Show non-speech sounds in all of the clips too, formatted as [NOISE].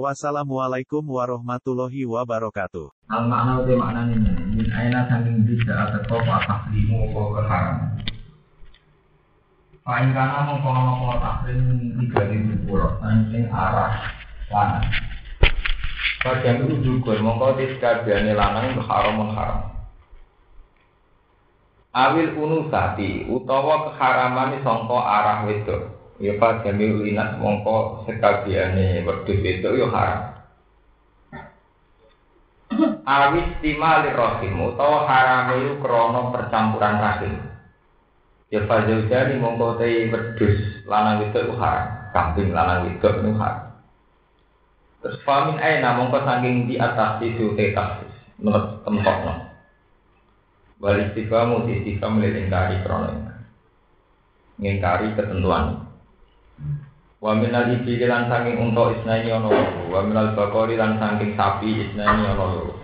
Wassalamualaikum warahmatullahi wabarakatuh. Al makna uti makna ini min aina saking bisa atau apa tahlimu apa keharam. Paling mongko ana apa tahlim tiga ribu pura saking arah lanang. Bagian itu juga mongko tiskabiane lanang haram haram. Awil unusati utawa keharaman sangka arah wedok. Ya pas jami linat mongko sekabiane wedhus itu yo haram. Awis timali rahim utawa haram itu krono percampuran rahim. Ya fazil jadi mongko tei wedhus lanang itu haram, kambing lanang itu itu haram. Terus famin aina mongko saking di atas itu teh taksis menurut tiga mau di tiga melingkari krono ngingkari ketentuan. Wa minal ibili lan saking unta isnani ana loro, wa minal bakori lan saking sapi isnani ana loro.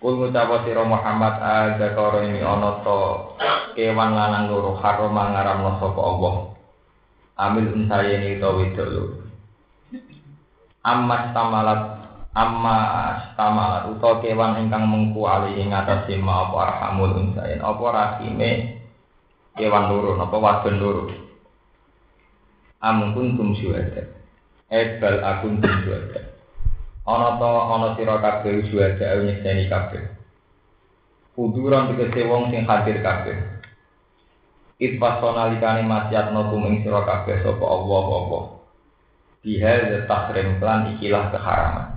Kul ngucapa sira Muhammad ada karo ini ana to kewan lanang loro haram ngaramno sapa Allah. Amil unsayeni to wedok loro. Amma stamalat amma stamalat utawa kewan ingkang mengku ali ing atase ma apa arhamul unsayen apa rahime kewan loro napa wadon loro am kuntum syuhada. Ebal akun tum syuhada. Ana to ana sira kabeh syuhada nyekseni kabeh. Kuduran tegese wong sing hadir kabeh. Itpas sonalikane masyatno tuming sira kabeh sapa Allah apa? Bihal tahrim lan ikilah keharaman.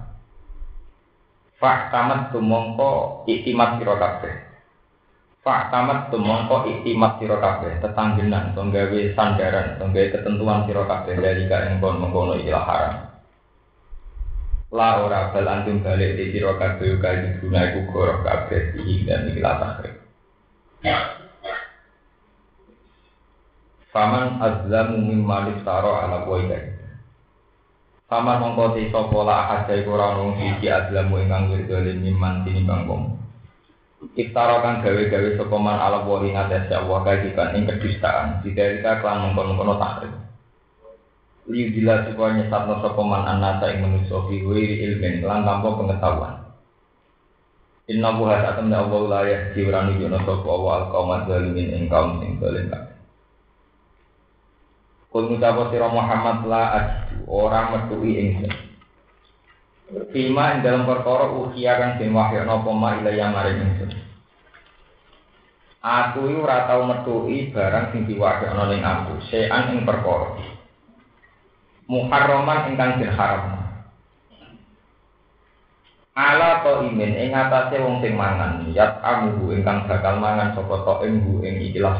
Fak tamat tumongko iktimat sira kabeh Pak tamat tumongko iktimat siro kabeh tetanggenan tonggawe sandaran tonggawe ketentuan siro kabeh dari yang kon mengkono ikilah haram. La ora bal antum balik di siro kabeh kali guna iku goroh kabeh dihi dan ikilah takrib. Faman azlamu mimma liftaro ala boykai. Faman mongko sapa la ahad iku ora ono siji azlamu ingkang wirdolim mimman tinimbang wong. Iftara gawe-gawe sapa man ala wa ing atase Allah kadiban ing kedustaan didalika klan mengkono-kono takrib. Liu dila supaya nyesatno sapa man anasa ing wiri ilmin lan tanpa pengetahuan. Inna buha satam ya Allah la yahdi wa sapa Allah al zalimin ing kaum sing zalim. Kul sira Muhammad la ajidu ora metuhi ingsun. Fima ing dalam perkara ukhia kang den wahyana apa ma ila yang maring ingsun. Aku iki ora tau barang sing diwahyana ning aku, sean ing perkara. Muharraman ingkang den haram. Ala to imin ing atase wong sing mangan, yat amuhu ingkang bakal mangan sapa to ing bu ing ikilah.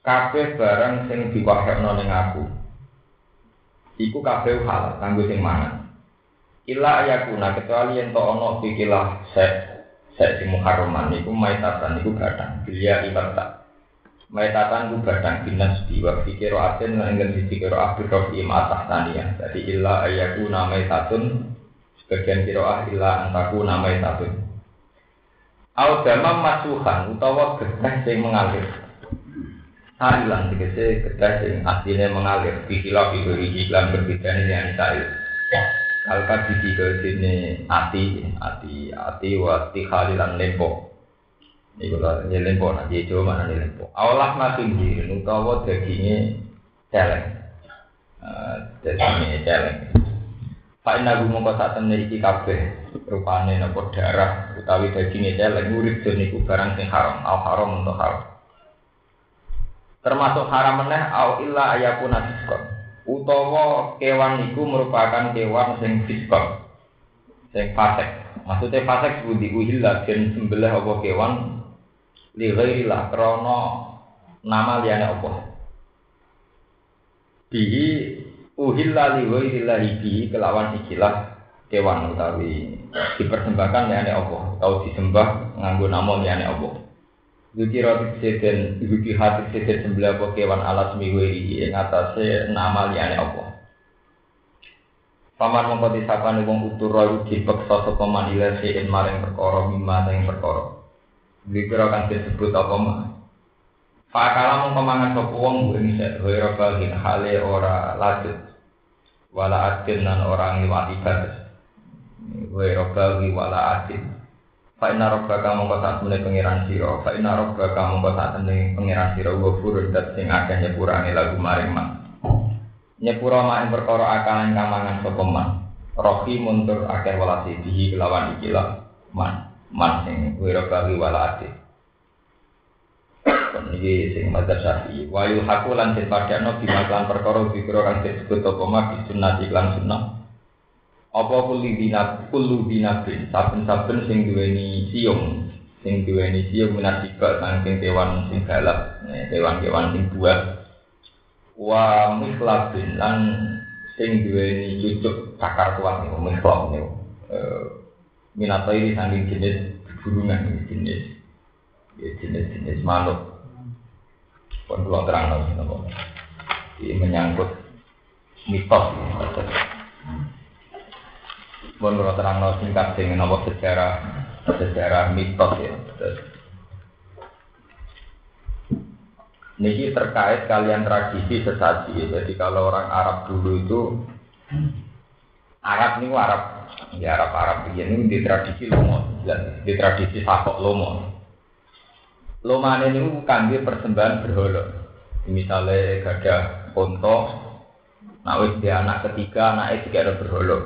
Kabeh barang sing diwahyana ning aku. Iku kabeh halal kanggo sing mangan. Ila ayakuna kecuali yang to ono pikilah sek sek sing muharraman niku maitatan niku gadang bilia ibata. Maitatan ku gadang binas di wa fikiro aten lan enggen sisi kiro abdur rofi atas tania. Jadi illa ayakuna maitatun sebagian kiro ah illa antaku nama maitatun. Au damam masuhan utawa getah sing mengalir. Sailan tegese getah sing aslinya mengalir. Bikilah itu iklan berbeda dengan sail. al di tiga sini ati ati ati wati khalilan lembo ini kalau ini lembo nanti itu mana ini lembo Allah nanti diri utawa daginge celeng. Eh, dagingnya celeng. Pak Ina gue mau kata temen iki kafe rupane nopo darah utawi daginge celeng urip jadi gue barang sing haram al haram untuk haram. Termasuk haram meneh au illa ayakuna diskon. Utawa kewan iku merupakan kewan sing fiskon sing fasek maksudnya fasek budi uhillah dan sembelih apa kewan li ghairillah krana nama liyane apa? Bihi uhilla li ghairillah bihi kelawan ikilah kewan utawi dipersembahkan ya ane Allah atau disembah nganggo nama ya ane Allah Zuki roti seden, zuki hati seden sembelah apa kewan alas miwi yang atasnya nama liane Allah. Paman mongko disapane wong utur roh dipeksa sapa man ila sein maring perkara mimma sing perkara. Dikira kan disebut apa mah. Fakala mongko mangan sapa wong ing sek ora bagin hale ora lanjut. Wala adin nan orang liwati batas. Wa baghi wala adin. Fa inna rabbaka mongko sak temene pangeran sira, fa inna rabbaka mongko sak temene pangeran sira wa furud dat sing akeh nyepurane lagu maring man. Nyepura mak perkara akalan kamangan sapa man. Rohi muntur akeh walasi dihi kelawan iki lah man. Man sing wira bagi walati. Niki sing madzhab Syafi'i. Wa yuhaqu lan den padakno bimaklan perkara dikira kang disebut apa mak sunnah iklan sunnah apa kuli dinab kulu dinabin saben-saben sing duweni siung sing duweni siung minasiba saking kewan sing galak kewan-kewan sing buah. Wa mislabin lan sing duweni cucuk cakar kuat nih mislab nih minato ini saking jenis burungan jenis jenis jenis makhluk pun kalau terang lagi ini menyangkut mitos Mohon kalau terang no singkat dengan apa sejarah sejarah mitos ya. Ini terkait kalian tradisi sesaji. Jadi kalau orang Arab dulu itu Arab ini Arab ya Arab Arab ini di tradisi lomo, di tradisi sakok lomo. Loman ini bukan dia persembahan berhala. Misalnya gada ponto, nah dia anak ketiga, anaknya juga ada berhala.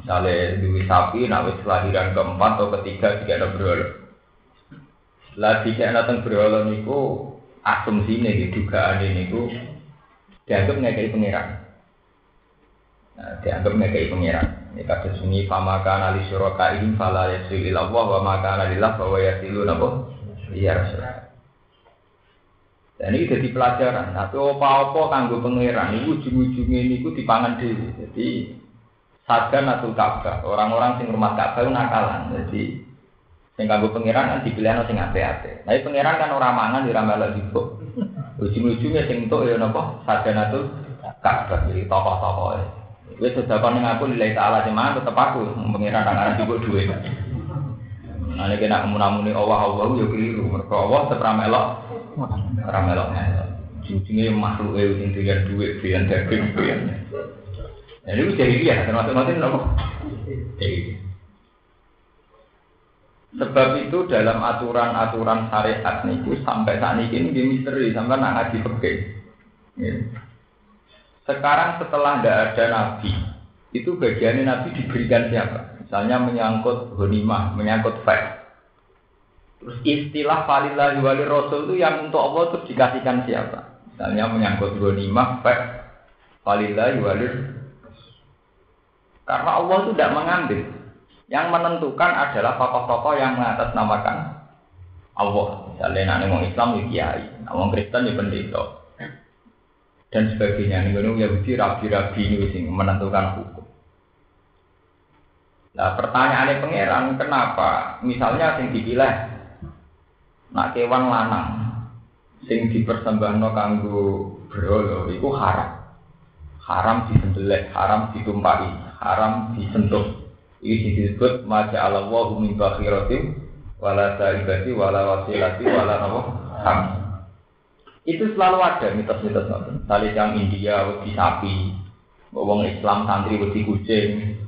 Misalnya duwi sapi, nak wis kelahiran keempat atau ketiga jika ada berhala. Lah jika datang berhala niku asumsi nih dugaan ini niku dianggap ngekei pangeran. Nah, dianggap ngekei pangeran. Ini kata sunyi fama kana li syurakaihim fala yasil ila Allah wa ma kana lillah bahwa yasilu napa? Iya Rasulullah. Dan ini jadi pelajaran. Tapi apa-apa kanggo pangeran, ini ujung-ujungnya ini dipangan dhewe. Jadi Sagan atau Ka'bah. Orang-orang sing rumah Ka'bah nakalan. Jadi sing kanggo pangeran kan dipilih sing ate-ate. Tapi pangeran kan orang mangan di ramal juga. Ujung-ujungnya sing entuk ya napa? Sagan atau Ka'bah. Jadi tokoh-tokoh. Wis sedekah ning aku nilai taala cuman tetep aku pangeran nang arep juga duit. Nah kemunamuni Allah Allah ya keliru. Mereka Allah tetap ramelok, ramelok melok. Ujungnya makhluk itu sing doyan duit, doyan daging. Nah, jadi dia, termasuk nanti nopo. Sebab itu dalam aturan-aturan syariat niku sampai saat ini ini misteri sampai nak ngaji fikih. Ya. Sekarang setelah tidak ada nabi, itu bagiannya nabi diberikan siapa? Misalnya menyangkut honimah, menyangkut fact. Terus istilah falillahi wali rasul itu yang untuk Allah itu dikasihkan siapa? Misalnya menyangkut honimah, fact, falillahi wali karena Allah itu tidak mengambil. Yang menentukan adalah tokoh-tokoh yang mengatasnamakan Allah. Misalnya nanti orang Islam ya kiai, orang Kristen ya pendeta. Dan sebagainya. Ini Yahudi rabi-rabi ini sing menentukan hukum. Nah pertanyaannya pangeran kenapa? Misalnya sing dipilih nak kewan lanang sing dipersembahno kanggo berhala itu haram. Haram disembelih, haram ditumpahi haram disentuh. Ini disebut maja Allah min bakhiratim wala saibati wala wasilati wala nama ham. Itu selalu ada mitos-mitos nonton. Tali yang India wedi sapi, wong Islam santri wedi kucing.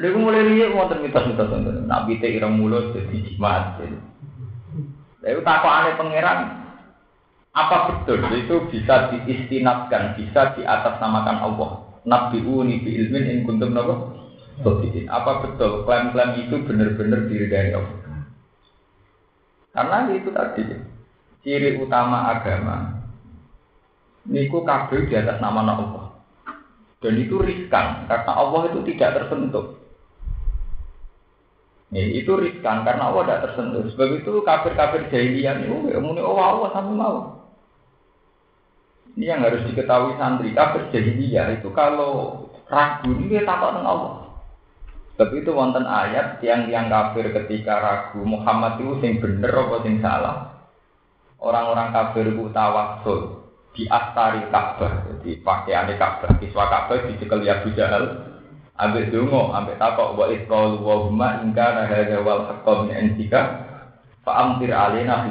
Lalu mulai lihat wonten mitos-mitos nonton. Nabi teh ireng mulut jadi jimat. Lalu takut aneh pangeran, apa betul itu bisa diistinatkan, bisa di atas namakan Allah? Nabi uni bi ilmin in kuntum nopo Apa betul klaim-klaim itu benar-benar diri dari Allah? Karena itu tadi ciri utama agama. Niku kabel di atas nama Allah. Dan itu riskan karena Allah itu tidak tersentuh. Nih, itu riskan karena Allah tidak tersentuh. Sebab itu kafir-kafir jahiliyah itu ya muni Allah Allah sampai mau. Ini yang harus diketahui santri kafir jahiliyah itu kalau ragu ini takut dengan Allah. Tapi itu wonten ayat yang yang kafir ketika ragu Muhammad itu sing bener apa sing salah. Orang-orang kafir itu tawasul di astari Ka'bah, jadi pakaian Ka'bah, kiswa Ka'bah dicekel ya Jahal, ambek dungo, ambek takok wa itqalu wa huma in kana hadza wal haqqu min indika fa amtir alaina.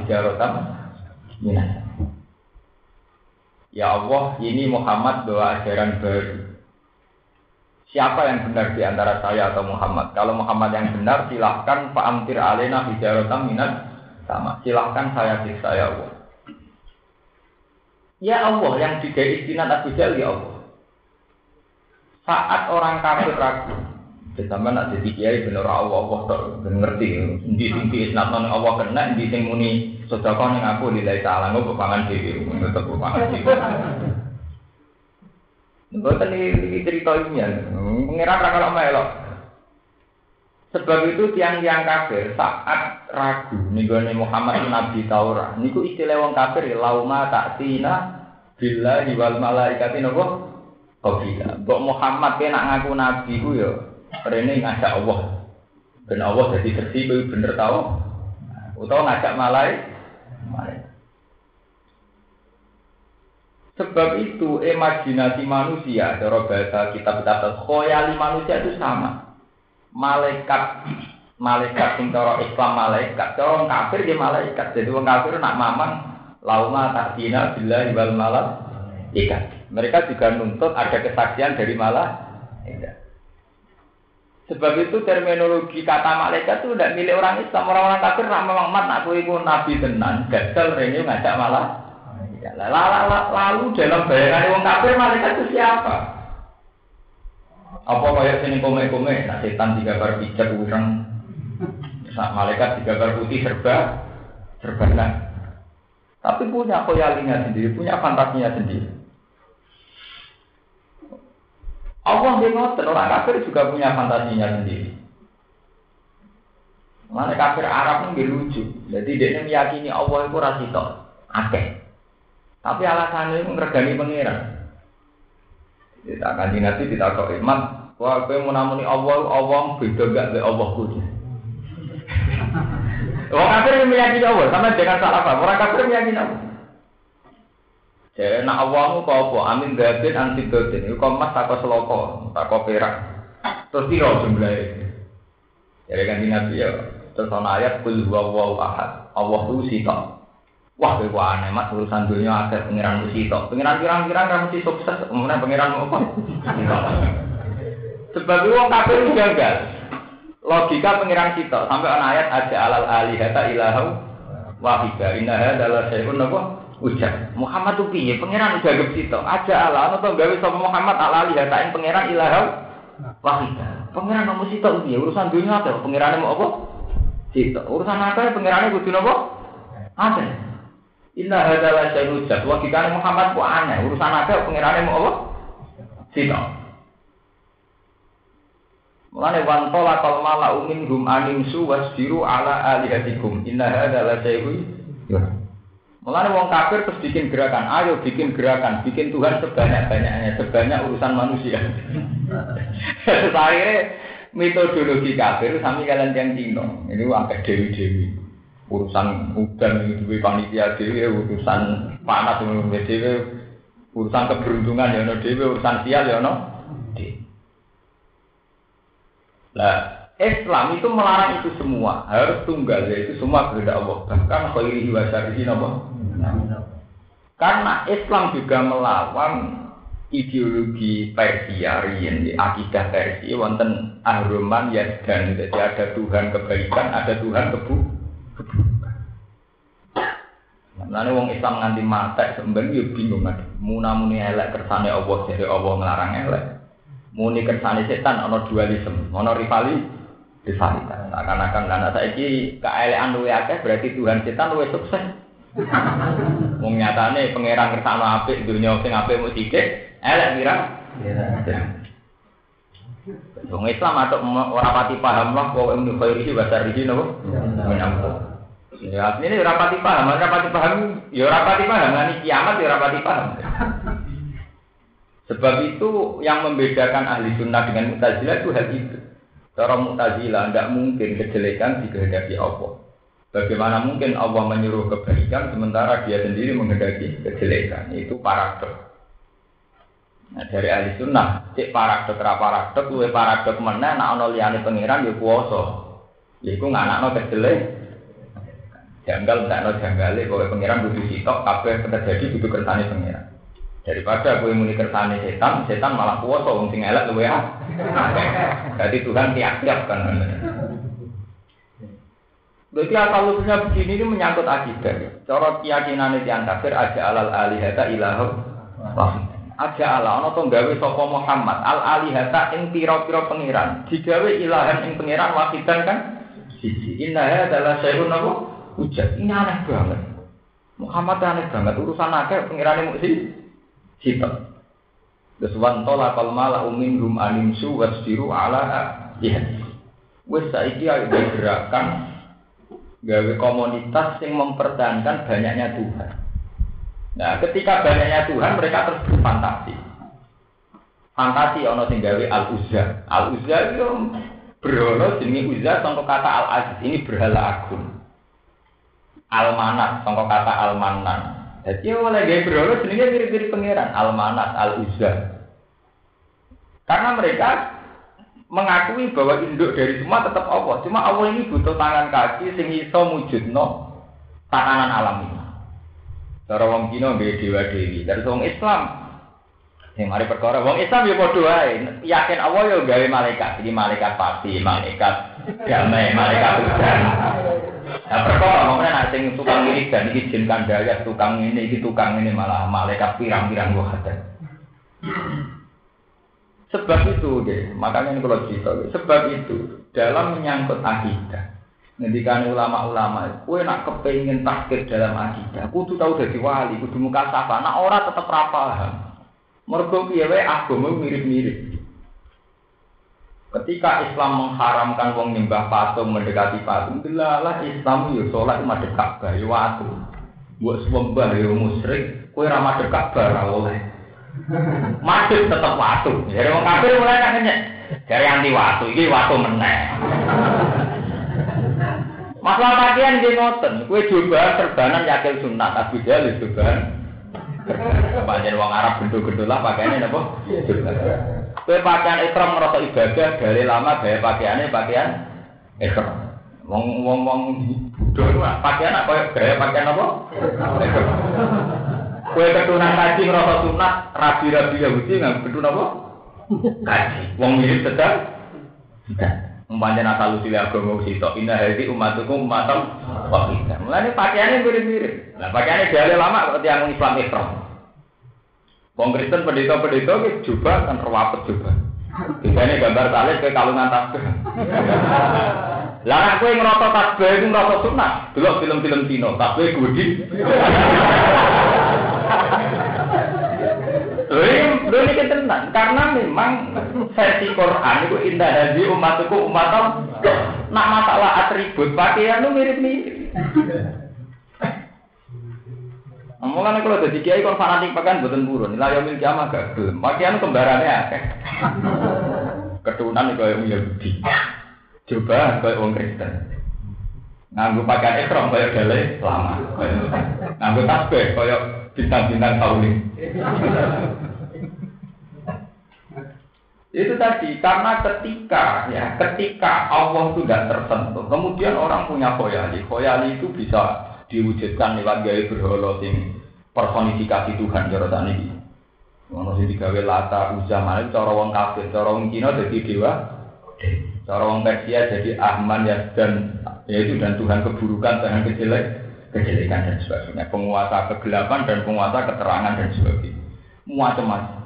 Ya Allah, ini Muhammad bawa ajaran baru. Siapa yang benar di antara saya atau Muhammad? Kalau Muhammad yang benar, silahkan Pak Amtir Alena Hijaratan Minat sama. Silahkan saya siksa ya Allah. Ya Allah, yang tiga istinat Abu Jahal ya Allah. Saat orang kafir ragu, Sama nak jadi kiai bener Allah Allah tak ngerti. Di tinggi isnat Allah kena, di sing muni sedekah ning aku nilai salah ngopo pangan dhewe, tetep pangan dhewe. Mboten iki cerita ilmiah. Pengiran ra kalau melok. Sebab itu tiang-tiang kafir saat ragu nih Muhammad Nabi Taurat. Niku istilah wong kafir ya lauma tina bila wal malaikati nopo Qabila. Mbok Muhammad kena ngaku nabi ku ya rene ngajak Allah. Ben Allah jadi bersih bener tau. Utawa ngajak malaikat Sebab itu imajinasi manusia, cara bahasa kitab-kitab khoyali manusia itu sama. Malaikat, malaikat sing cara Islam malaikat, cara kafir dia malaikat. Jadi orang kafir nak mamang lauma takdina bila wal malam ikat. Mereka juga nuntut ada kesaksian dari malah. Sebab itu terminologi kata malaikat itu tidak milik orang Islam. Orang-orang kafir memang mat nak ibu nabi tenan, gagal ini ngajak malah. Lalu dalam bayangan orang kafir malaikat itu siapa? Apa kayak sini kome-kome, nah setan digambar pijat urang, nah, malaikat digambar putih serba, serba. Tapi punya koyalinya sendiri, punya fantasinya sendiri. Allah yang ngotot, orang kafir juga punya fantasinya sendiri. Mana kafir Arab ini lucu. Jadi dia meyakini Allah itu rasito, akeh. Tapi alasannya itu ngergani pangeran. Kita akan dinasti kita kok iman. Wah, kau mau namuni Allah, Allah beda gak be Allah kudu. [LAUGHS] Orang kafir meyakini Allah, sama jangan salah paham. Orang kafir meyakini Allah. Jadi nak awamu kau apa? Amin gabin anti dotin. Iku mas tak seloko, tak perak. Terus tiro jumlahnya. Jadi kan nabi ya. Terus ana ayat kul huwa wa ahad. Allah itu sitok. Wah, kowe aneh mas urusan dunia akhir pengiran mesti sitok. Pengiran pirang-pirang kan mesti sukses. Kemudian pengiran apa? Sebab orang kafir gagal. Logika pengiran sitok sampai ana ayat aja alal alihata ilahu wahidah. Inna adalah sayun apa? Ujar Muhammad tuh piye? Pangeran udah gak situ. Aja Allah atau gawe sama Muhammad ala lihatain pangeran ilah wahidah. Pangeran nomor situ piye? Urusan dunia apa? Pangeran mau apa? Situ. Urusan apa? Pangeran kudu apa? Ada. Inna hadalah saya. Logikanya Muhammad kok aneh. Urusan apa? Pangeran mau apa? Situ. Mulane wan tola kal mala umin hum anim su ala alihatikum. Inna hadalah saya ujar. Mulanya wong kafir terus bikin gerakan, ayo bikin gerakan, bikin Tuhan sebanyak-banyaknya, sebanyak urusan manusia. Akhirnya metodologi kafir sami kalian yang Cina, ini agak dewi-dewi. Urusan udan itu panitia dewi, urusan panas dewi, urusan keberuntungan ya no dewi, urusan sial ya no. Islam itu melarang itu semua, harus tunggal yaitu semua kehendak Allah. Bahkan khairihi wa syarrihi napa? Karena Islam juga melawan ideologi Persia riyen akidah Persia wonten ahruman ya dan jadi ada Tuhan kebaikan, ada Tuhan kebu. Nah, wong Islam nganti mata sebenarnya yo bingung kan. Muna-muni elek kersane Allah jadi Allah ngelarang elek. Muni kersane setan ana dualisme, ana rivali rivalitas. Akan-akan karena saya ini keelean luwe akeh berarti Tuhan setan luwe sukses. Wong nyatane pangeran kersane apik dunia sing apik mau sithik, elek kira. Wong Islam atau ora pati paham lah kok ilmu khairi bahasa riji napa? Ya, ini rapati paham, rapati paham, ya rapati paham, ini kiamat ya rapati paham. Sebab itu yang membedakan ahli sunnah dengan mutazilah itu hal itu. Cara mutazilah tidak mungkin kejelekan dikehendaki Allah. Bagaimana mungkin Allah menyuruh kebaikan sementara dia sendiri menghendaki kejelekan? Itu paradok. Nah, dari ahli sunnah, cek paradok ra paradok, luwe paradok mana? nak ono liyane pangeran ya kuwasa. Iku nganakno kejelek. Janggal ndak ono janggale kowe pangeran butuh sitok kabeh terjadi butuh kersane pangeran. Daripada kowe muni kersane setan, setan malah kuwasa wong sing elek luwe ah. Jadi Tuhan tiap-tiap kan. Berarti asal usulnya begini ini menyangkut akidah. Ya. Cara keyakinan yang kafir aja alal alihata ilahu Aja ala ana to gawe sapa Muhammad al alihata ing pira-pira pangeran. Digawe ilahan ing pangeran wahidan kan siji. Inna adalah syai'un apa? Ujat. Ini aneh banget. Muhammad aneh banget urusan akeh pangerane mung sitok. Terus wan tola kal mala umin rum animsu wasbiru ala ya. Wes saiki ayo gerakan gawe komunitas yang mempertahankan banyaknya Tuhan. Nah, ketika banyaknya Tuhan, mereka terus berfantasi. Fantasi ono sing gawe al uzza. Al uzza itu berhala jenenge uzza sangka kata al aziz. Ini berhala agung. Al manat sangka kata al manan. Jadi oleh gawe berhala jenenge mirip-mirip pangeran al manat al uzza. Karena mereka mengakui bahwa induk dari semua tetap Allah. Cuma Allah ini butuh tangan kaki sing iso mujudno tatanan alam ini. Cara wong Cina nggih dewa dewi, dari wong Islam sing mari perkara wong Islam ya padha wae, yakin Allah ya gawe malaikat, jadi malaikat pasti, malaikat damai, malaikat hujan. Nah perkara ngomongnya nak sing tukang ini dan iki jin kandaya, tukang ini, iki tukang ini malah malaikat pirang-pirang ada. Sebab itu, deh, makanya ini kalau cerita, sebab itu dalam menyangkut akidah, Ngendikan ulama-ulama, kue nak kepengen takdir dalam akidah, kudu tahu dari wali, kudu muka sapa, nak ora tetep rapaham. Mergo piye wae agama mirip-mirip. Ketika Islam mengharamkan wong nyembah patung mendekati patung, delalah Islam yo salat madhep Ka'bah yo watu. Mbok sembah yo musyrik, kowe ra madhep Ka'bah ra oleh. Madhep tetep watu. Jadi wong kafir mulai kan nyek. Dari anti watu, iki watu meneh. Masalah dia ngoten, kue coba serbanan yakil sunat, tapi dia lu coba. Panjang wong Arab gendul-gendul lah pakaiannya apa? Kue pakaian ikram merasa ibadah dari lama gaya pakaiannya pakaian ikram. Wong wong wong bodoh pakaian apa gaya pakaian apa? Kue ketunan kaji ngerasa sunat, rabi-rabi Yahudi nggak ketun apa? Kaji. Wong mirip sedang. Umpamanya nakal usil agama usito, indah hadi umatukum umatam wakidah. Mulanya pakaiannya mirip-mirip. Nah pakaiannya jauh lama kalau tiang Islam Islam. Wong Kristen pendeta-pendeta itu juga kan terwapet juga. Biasanya gambar salib ke kalungan tasbih. Lah nek kowe ngrasa tasbih iku ngrasa sunat, delok film-film Cina, tasbih gudi. Lho ini tenang, karena memang versi Quran itu indah haji umatku umatam. Nak masalah atribut pakaian itu mirip-mirip. Omongan kalau jadi kiai kon fanatik pakaian buatan burun, nilai yang milik ama gak belum. Pakaian kembarannya akeh. Keturunan itu yang Yahudi. Coba kayak orang Kristen. Nganggu pakaian ekrom kayak gale lama. Nganggu tasbih kayak bintang-bintang kauling. Itu tadi karena ketika ya ketika Allah tidak tersentuh, kemudian orang punya khoyali. Khoyali itu bisa diwujudkan lewat gaya berhala sing personifikasi Tuhan cara tadi. ini. Ono sing digawe lata uzaman cara wong kafir, cara wong Cina jadi dewa. Cara wong Persia jadi Ahman ya dan yaitu dan Tuhan keburukan, Tuhan kejelek, kejelekan dan sebagainya. Penguasa kegelapan dan penguasa keterangan dan sebagainya. Macam-macam.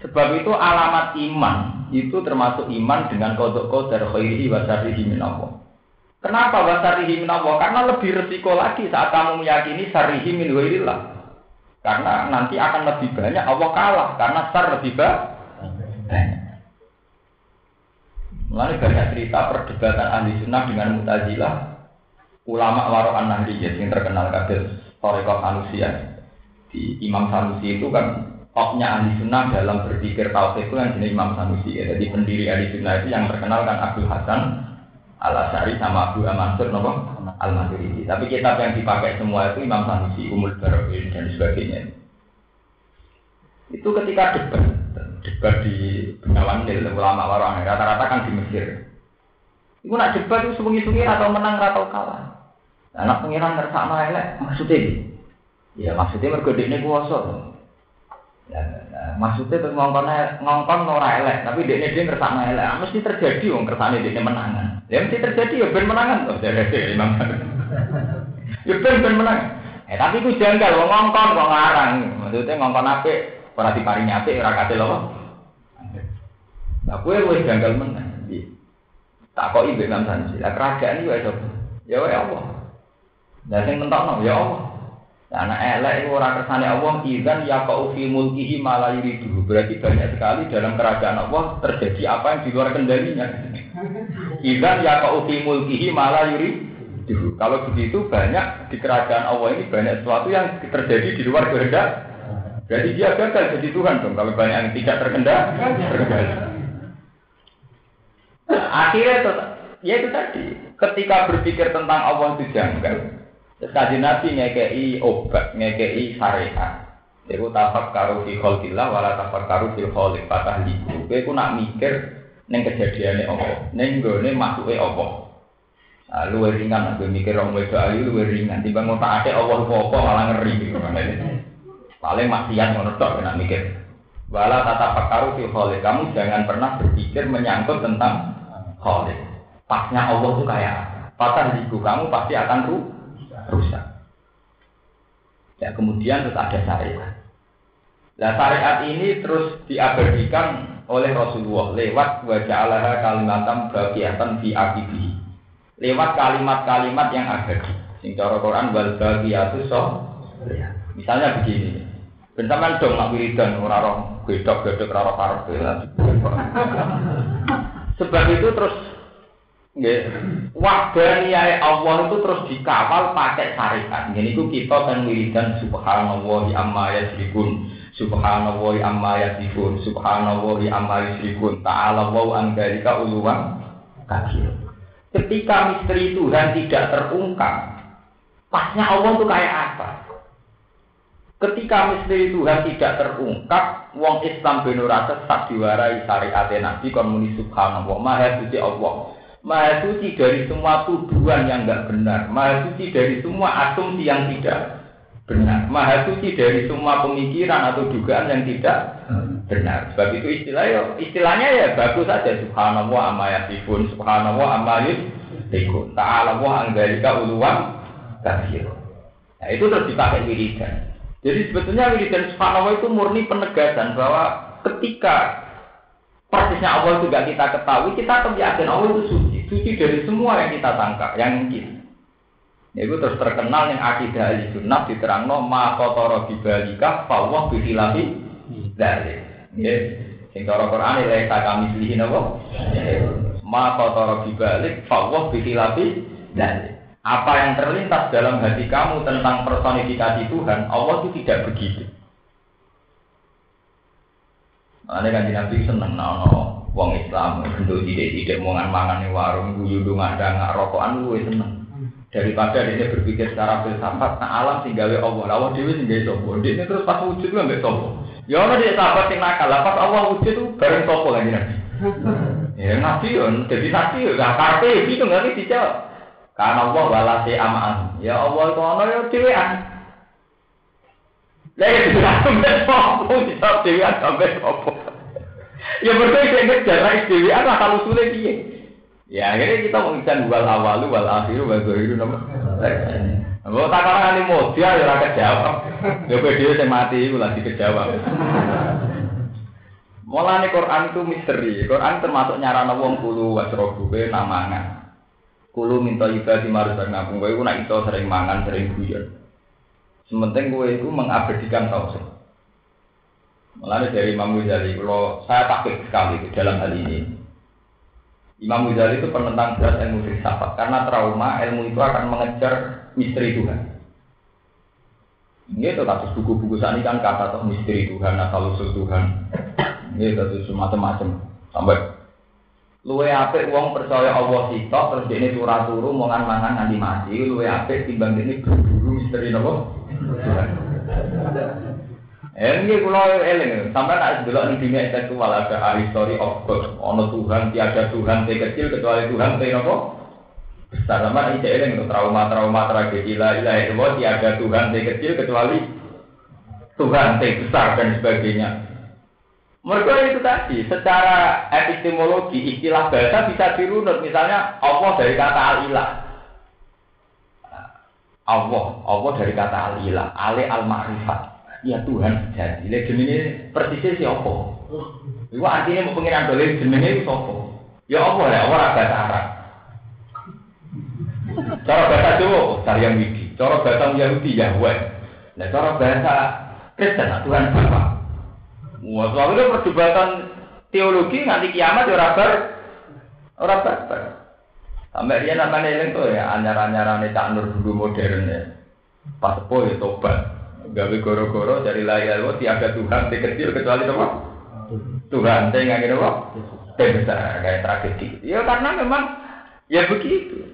Sebab itu alamat iman itu termasuk iman dengan kodok kodar khairi wa syarihi min Allah. Kenapa wa syarihi min Allah? Karena lebih resiko lagi saat kamu meyakini syarihi min ghairillah. Karena nanti akan lebih banyak Allah kalah karena syar lebih banyak. Mulai banyak cerita perdebatan ahli sunnah dengan mutazilah, ulama warokan nahdiyah yang terkenal kader Torikot Anusia. Di Imam Sanusi itu kan topnya ahli sunnah dalam berpikir tauhid itu yang jenis Imam Sanusi ya. Jadi pendiri ahli sunnah itu yang terkenal kan Abdul Hasan Al Asari sama Abu Mansur nopo Al Maturidi. Tapi kitab yang dipakai semua itu Imam Sanusi, Umul Barokin dan sebagainya. Itu ketika debat, debat di Bengawan Nil, ulama warang rata-rata kan di Mesir. Iku nak debat itu sungi-sungi atau menang atau kalah. Anak pengiran ngerasa elek maksudnya Ya maksudnya mergo dekne kuwasa. Ya, ya, maksudnya tuh ngongkon ngongkon ora elek, tapi dekne dia ngerasa elek. Mesti terjadi wong kersane dekne menangan. Ya mesti terjadi ya ben menangan dari Imam. Ya ben ben menang. Eh tapi ku janggal wong ngongkon kok ngarang. Maksudnya ngongkon apik ora diparingi apik ora kate lho. Nah, kue wis janggal menang. Tak kok ibu Imam Sanji. Lah kerajaan iki Ya wae Allah. Lah sing mentokno ya Allah. Karena elek itu orang kersane Allah izan ya kau fi mulkihi malah yuridu. Berarti banyak sekali dalam kerajaan Allah terjadi apa yang di luar kendalinya. Izan ya kau mulkihi malah yuridu. Kalau begitu banyak di kerajaan Allah ini banyak sesuatu yang terjadi di luar kehendak. Berarti dia gagal jadi Tuhan dong. Kalau banyak yang tidak terkendali, terkendali. Akhirnya itu, ya itu tadi. Ketika berpikir tentang Allah itu janggal. Terus kaji Nabi ngekei obat, ngekei syariat. Iku tafak karu fi kholqillah wala tafak karu fi kholq patah liku. Nak mikir ning kejadiane apa? Ning gone masuke apa? Nah, luwe ringan aku mikir orang wedo ayu luwe ringan timbang ngotak ade Allah apa malah ngeri gitu Paling maksiat ngono tok nak mikir. Wala tata pakaru fi kholq. Kamu jangan pernah berpikir menyangkut tentang kholq. Pasnya Allah tuh kayak patah liku kamu pasti akan ruh rusak. Ya kemudian terus ada syariat. Nah syariat ini terus diabadikan oleh Rasulullah lewat wajah kalimatam bagiatan fi akibi. Lewat kalimat-kalimat yang abadi. Sing cara Quran wal bagiyatu so. Misalnya begini. Bentaman dong nak wiridan ora roh gedok-gedok ora roh Sebab itu terus Wahdaniyae Allah itu terus dikawal pakai syariat. Jadi itu kita kan wiridan subhanallah amma yasrikun. Subhanallah amma yasrikun. Subhanallah amma yasrikun. Ta'ala wa an dzalika uluwan. Ketika misteri Tuhan tidak terungkap, pasnya Allah itu kayak apa? Ketika misteri Tuhan tidak terungkap, wong Islam benora sesat diwarai syariat Nabi kon subhanallah, maha suci Allah. Maha suci dari semua tuduhan yang enggak benar. Maha suci dari semua asumsi yang tidak benar. Maha suci dari semua pemikiran atau dugaan yang tidak benar. Sebab itu istilah ya, istilahnya ya bagus saja. Subhanallah amma yasifun. Subhanallah amma yusifun. Ta'ala wa anggarika uluwan kafir. Nah itu terus dipakai wiridan. Jadi sebetulnya wiridan subhanallah itu murni penegasan bahwa ketika persisnya Allah juga kita ketahui, kita akan yakin Allah itu suci, suci dari semua yang kita tangkap, yang mungkin. Ya, itu terus terkenal yang akidah ahli sunnah diterangno ma kotoro bibalika fawwah bihilafi dari. Ya, sing cara Quran ya kita kami pilih napa? Ma kotoro bibalik fawwah bihilafi dari. Apa yang terlintas dalam hati kamu tentang personifikasi Tuhan, Allah itu tidak begitu. Ane kan Nabi seneng nono wong Islam bentuk tidak tidak mangan mangan di warung guyu ada nggak rokokan lu seneng daripada dia berpikir secara filsafat nah alam tinggal Allah. Lawan dewi tinggal sopo dia terus pas wujud lah nggak sopo ya orang dia sahabat yang nakal. Pas Allah wujud tuh bareng sopo lagi nabi? [LAUGHS] Ya nabi jadi nabi ya gak karpe itu nggak nih dijawab. Karena Allah walasi amaan. Ya Allah kono ya dewean lah [LAUGHS] itu sampai sopo dijawab dewean sampai sopo Ya berdua saya ngejar lah SDW apa kalau sulit dia. Ya akhirnya kita mengikan wal awalu wal akhiru wal zahiru nama. Kalau tak kalah ini modal ya rakyat kejawab. Ya dia saya mati itu lagi kejawab. Mulane Quran itu misteri. Quran termasuk nyarana wong kulu wasrobu be namangan. Kulu minta ibadah di marusan ngapung kowe iku nak sering mangan, sering guyon. Sementing kowe iku mengabadikan tauhid. Mulanya dari Imam Ghazali, kalau saya takut sekali dalam hal ini. Imam Ghazali itu penentang berat ilmu filsafat karena trauma ilmu itu akan mengejar misteri Tuhan. Ini itu kasus buku-buku ini kan kata tuh misteri Tuhan, asal usul Tuhan. Ini itu semacam-macam. Sampai luwe apik wong percaya Allah sitok terus ini turah turu mongan mangan nanti mati luwe apik timbang ini berburu misteri nopo [LAUGHS] Eh ini kalau eling. Sampai nak delok ning dunia intelektual ada story of God. Ono Tuhan tiada Tuhan T kecil kecuali Tuhan T nopo besar. Sama ini eling. Untuk trauma-trauma tragedi lah ilaha illallah tiada Tuhan T kecil kecuali Tuhan T besar dan sebagainya. Mereka itu tadi, secara epistemologi istilah bahasa bisa dirunut. Misalnya Allah dari kata al-ilah. Allah, Allah dari kata al-ilah, al-ma'rifat. Ya Tuhan jadi. Lihat jenenge persisnya siapa? Itu artinya mau pengiran dolin jenenge itu siapa? Ya Allah ya, orang bahasa Arab. Cara bahasa Jawa, Saryam Widi. Cara bahasa Yahudi, Yahweh. Nah, cara bahasa Kristen, Tuhan Bapak. Wah, soalnya perdebatan teologi nanti kiamat ya orang bar, orang bar. Sampai dia namanya ini tuh ya, anyar-anyarane cak nur dulu modern ya. Pas po ya tobat. Gawe goro-goro dari layar lo tiada Tuhan, ti kecil kecuali apa? Tuhan, teh nggak gitu apa? Besar kayak tragedi. Ya karena memang ya begitu.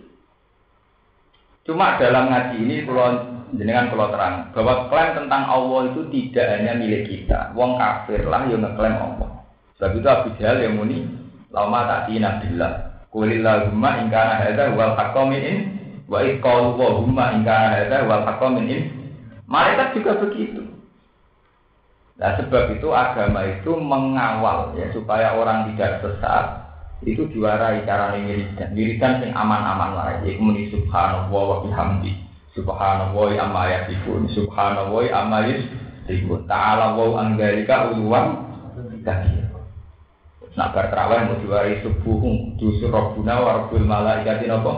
Cuma dalam ngaji ini kalau jenengan kalau terang bahwa klaim tentang Allah itu tidak hanya milik kita. Wong kafir lah yang ngeklaim Allah. Sebab itu Abu Jahal yang muni lama tadi nabilah. Kulillahumma ingkana hadza wal haqqamin in wa iqalu wa humma ingkana hadza wal haqqamin in. Malaikat juga begitu. Nah sebab itu agama itu mengawal ya supaya orang tidak sesat itu diwarai cara wiridan wiridan yang aman-aman lah ya muni subhanallah wa bihamdi Subhanallah amma yasifun. Subhanallah amma yasifun. Ta'ala wa anggarika uluwan kabir. Nak bar terawih mau diwari subuh justru robbuna wa rabbul malaikati napa?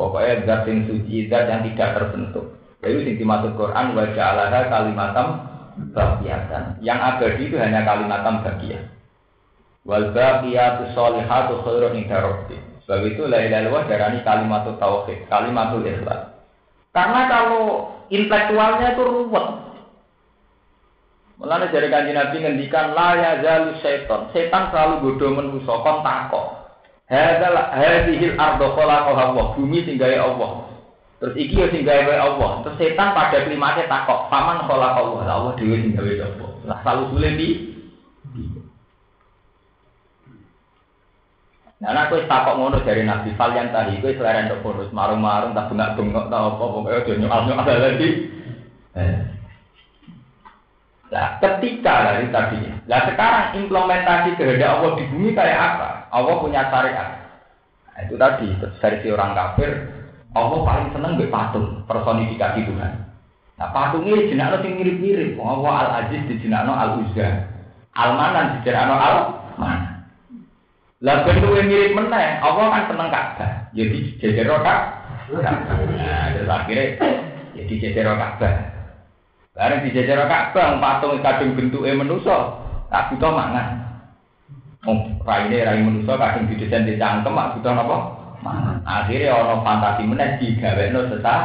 Pokoknya zat yang suci, zat yang tidak terbentuk. Itu sing dimaksud Quran wa ja'alaha kalimatam baqiyatan. Yang abadi itu hanya kalimatam baqiyah. Wal baqiyatu sholihatu khairun inda rabbih. Sebab itu la ilaha illallah darani kalimatul tauhid, kalimatul ikhlas. Karena kalau intelektualnya itu ruwet. Mulanya dari kanji Nabi ngendikan la ya zalu setan. Setan selalu bodoh menuso kon takok. Hadzal hadzihil ardo khalaqaha Allah. Bumi tinggai Allah. Terus iki ya tinggai Allah. Terus setan pada klimaknya takok, paman khalaqa Allah. Allah dhewe tinggai Allah. Lah selalu sulit di Nah, aku takok ngono dari Nabi Falyan tadi, aku selera untuk bonus marung-marung, tak bengak-bengok, tak apa, pokoknya udah nyokal-nyokal lagi. Eh. Nah, ketika dari tadi, nah sekarang implementasi kehendak Allah di bumi kayak apa? Allah punya syariat. Nah, itu tadi, dari si orang kafir, Allah paling seneng be patung, personifikasi Tuhan. Nah, patung ini jenak lo mirip-mirip. Allah Al-Aziz di jenak Al-Uzza. Al-Manan di jenak Al-Manan. Lah bentuk yang mirip meneh, Allah kan seneng Ka'bah. Jadi jejer Ka'bah. Nah, terus akhirnya jadi jejer Ka'bah. Bareng di jejer Ka'bah, patung kadung bentuknya manusa, tak butuh mangan. Oh, raine rai manusa kadung didesain di cangkem, tak butuh apa? Akhirnya ono fantasi meneh digawekno sesat.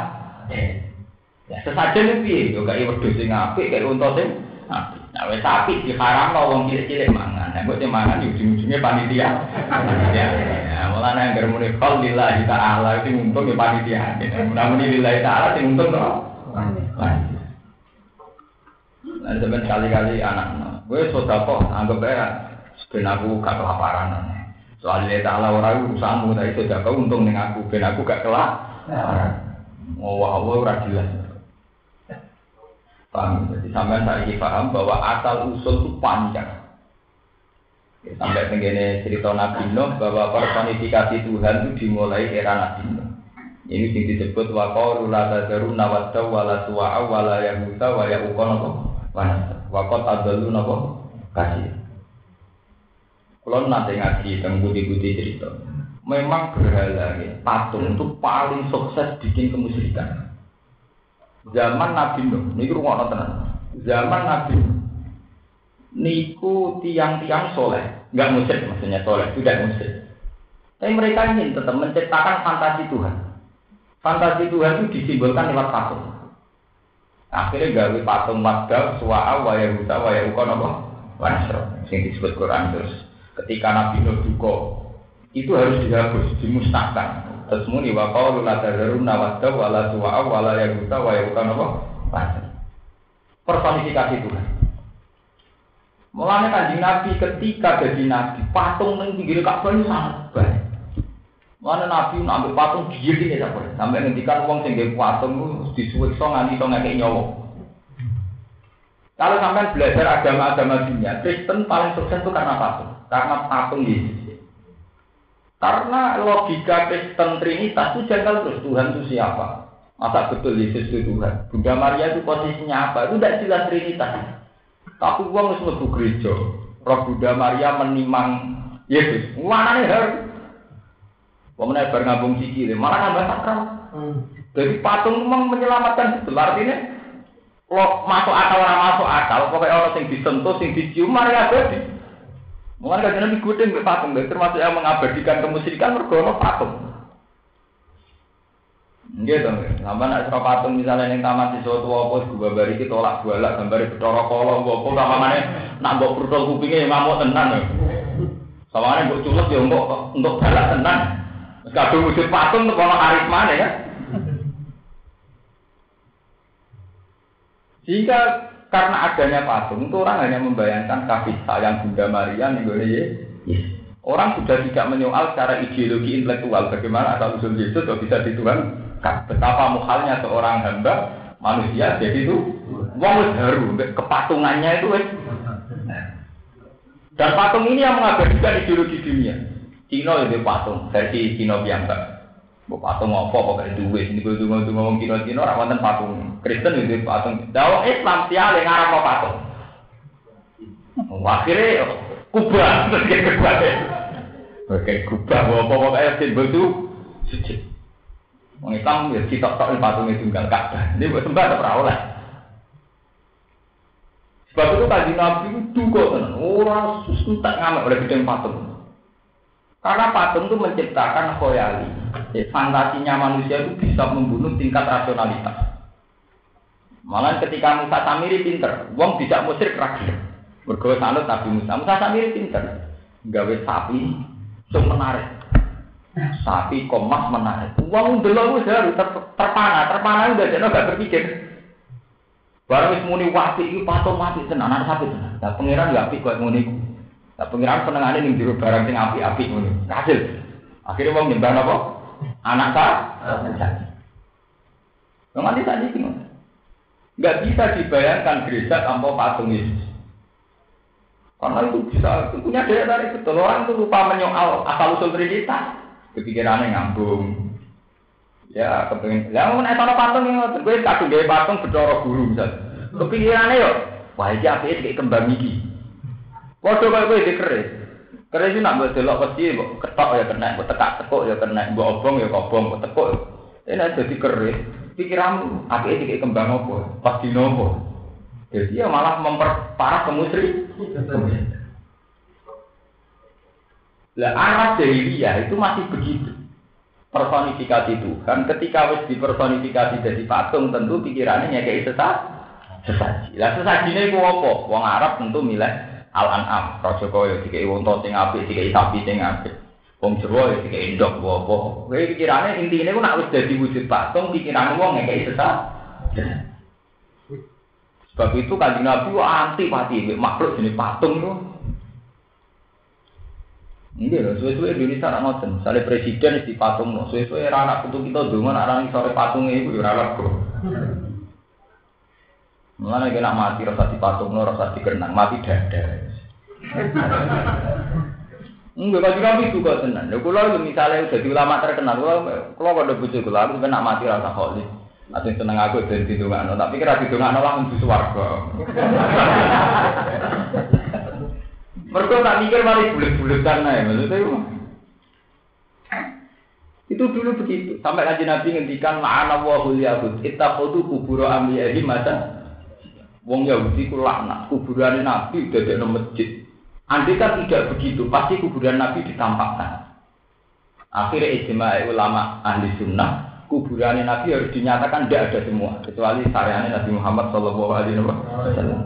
Ya sesajen piye? Yo gak wedhus sing apik, kaya unta sing apik. Nah, wes sapi diharamno wong cilik-cilik mangan. Nah, mbok mangan ujung-ujungnya panitia. Panitia. Nah, mulane anggere muni qol lillahi ta'ala itu untung ya panitia. Namun lillahi ta'ala sing untung to. Nah, sampeyan kali-kali anak. Gue sodako anggap aja ben aku gak kelaparan. Soalnya ta'ala ora urusanmu tapi sodako untung ning aku ben aku gak kelaparan. Oh, wah, ora jelas. Paham? Jadi sampai saya paham bahwa asal usul itu panjang. Ya, sampai begini cerita Nabi Nuh bahwa personifikasi Tuhan itu dimulai era Nabi Nuh. Ini yang disebut waqalu la tadaru nawadda suwa'a wa ya'uqa napa? Waqat adallu napa? Kasih. Kalau nanti ngaji tentang budi-budi cerita, memang berhala ya, patung itu paling sukses bikin kemusyrikan. Zaman Nabi Nuh, niku rungokno tenan. Zaman Nabi Nuh. Niku tiang-tiang soleh, nggak musik maksudnya soleh, tidak musik. Tapi mereka ingin tetap menciptakan fantasi Tuhan. Fantasi Tuhan itu disimbolkan lewat patung. Akhirnya gawe patung wadab, suwa'a, wa yahuda, wa yahuka, apa? Wanasro. Yang disebut Quran terus. Ketika Nabi Nuh duka, itu harus dihapus, dimusnahkan. Terus muni wa qalu la tadharunna wadda wa la suwa'a wa la yahuda wa yahuka, apa? Personifikasi Tuhan. Mulanya kanjeng Nabi ketika jadi Nabi, patung yang pinggir Ka'bah itu sangat baik. Mana Nabi ngambil patung gigi ini sampai sampai ngendikan uang sehingga patung itu disuwekso nganti iso ngekek nyawa. Kalau sampai belajar agama-agama dunia, Kristen paling sukses itu karena patung, karena patung Yesus. Karena logika Kristen Trinitas itu janggal terus Tuhan itu siapa? Masa betul Yesus itu Tuhan? Bunda Maria itu posisinya apa? Itu tidak jelas Trinitas. Tapi uang harus gereja. Roh Bunda Maria menimang Yesus. Mana nih harus? Pemenang bar ngambung sikile, malah nambah sakral. Hmm. Jadi patung memang menyelamatkan itu. Artinya lo masuk akal orang masuk akal, pokoknya orang yang disentuh, yang dicium, mari abadi. Mungkin kan nabi gudeng ke patung, termasuk yang mengabadikan kemusyrikan mergono patung. Nggih to, sampe nek sira patung misalnya ning taman siswa tua apa gua bari kita tolak balak gambare Bathara Kala apa apa samane nak mbok prutol kupinge ngamuk tenan. Samane mbok culuk ya mbok untuk balak tenan. Kadung wujud patung untuk ono mana ya. Jika karena adanya patung itu orang hanya membayangkan kasih sayang Bunda Maria nih yes. Orang sudah tidak menyoal secara ideologi intelektual. Bagaimana asal usul Yesus kok bisa dituhan betapa muhalnya seorang hamba manusia jadi itu wong baru kepatungannya itu dan patung ini yang mengabadikan ideologi dunia. Cina itu patung versi Cina biasa. Bu patung apa pakai duit ini gue tunggu tunggu ngomong Cina Cina orang wonten patung Kristen itu patung. Dawa Islam yang ngarang patung. Akhirnya kubah terus kayak kubah Oke kubah apa pokoknya simbol itu sujud. Wong Islam ya kita tak patung itu tunggal Ka'bah. Ini buat sembah tak pernah Sebab itu tadi Nabi itu kok orang susah tak ngamek oleh bidang patung. Karena patung itu menciptakan khoyali. Ya, fantasinya manusia itu bisa membunuh tingkat rasionalitas. Malah ketika Musa Samiri pinter, wong tidak musrik rakyat. Bergawe sanut Nabi Musa. Musa Samiri pinter. Gawe sapi, sing menarik. Sapi komas menarik. Wong wis harus ter terpana, terpana udah jadi gak berpikir. Wis muni wapi iki patung mati tenan, sapi tenan. Nah pangeran gak koyo ngene Nah, pengiran senengane ning jero barang sing api-api ngono. Hasil. Akhirnya wong nyembah apa? Anak ta? Wong nanti tadi. Enggak bisa dibayangkan gereja tanpa patung Yesus. Karena itu bisa, punya daya tarik betul. Orang itu lupa menyoal asal usul Trinitas. Kepikirannya ngambung. Ya, kepengen. Ya, mau naik patung yang gue kadung gaya patung bedoro guru misalnya. Kepikirannya yuk, wah ini apa kayak kembang gigi. Padha kaya kowe dikeris. Keris itu nak mbok delok mbok ketok ya kena, mbok tekak tekuk ya kena, mbok obong ya kobong, mbok tekuk. Ini jadi keris. Pikiranmu, akhirnya dikit kembang apa? Pas di nopo. Jadi ya malah memperparah kemusri. Lah arah jahiliyah itu masih begitu. Personifikasi Tuhan ketika wis dipersonifikasi jadi patung tentu pikirannya kayak sesat sesaji. Lah sesajine iku apa? Wong Arab tentu milih al-an'am, raja kaya dikei wonto sing apik, dikei sapi sing apik. Wong Jawa ya dikei ndok apa. Kowe pikirane intine ku nak wis dadi wujud patung, pikirane wong ngekeki sesat. Sebab itu kanjeng Nabi anti pati makhluk jenis patung itu. Ini loh, suwe-suwe Indonesia nak ngoten. Misalnya presiden di patung, suwe-suwe anak putu kita dulu, anak sore patungnya itu ya ralak bro. Mulane kena mati rasa dipatungno, rasa dikenang, mati dada. Enggak bagi kami juga tenan. Lha kula misalnya udah di ulama terkenal, kula kula pada bojo kula aku kena mati rasa kholis. Nanti seneng aku dan didongakno, tapi kira didongakno langsung di swarga. Mereka tak mikir mari bulet-buletan ae maksudnya itu. Dulu begitu. Sampai kaji Nabi ngendikan la'ana wa hul yahud. Ittaqudu kubura amliyahi mata Wong Yahudi ku laknat kuburan Nabi ada masjid. Andai kan tidak begitu, pasti kuburan Nabi ditampakkan. Akhirnya ijma ulama ahli sunnah kuburan Nabi harus dinyatakan tidak ada semua kecuali sareannya Nabi Muhammad Shallallahu Alaihi Wasallam.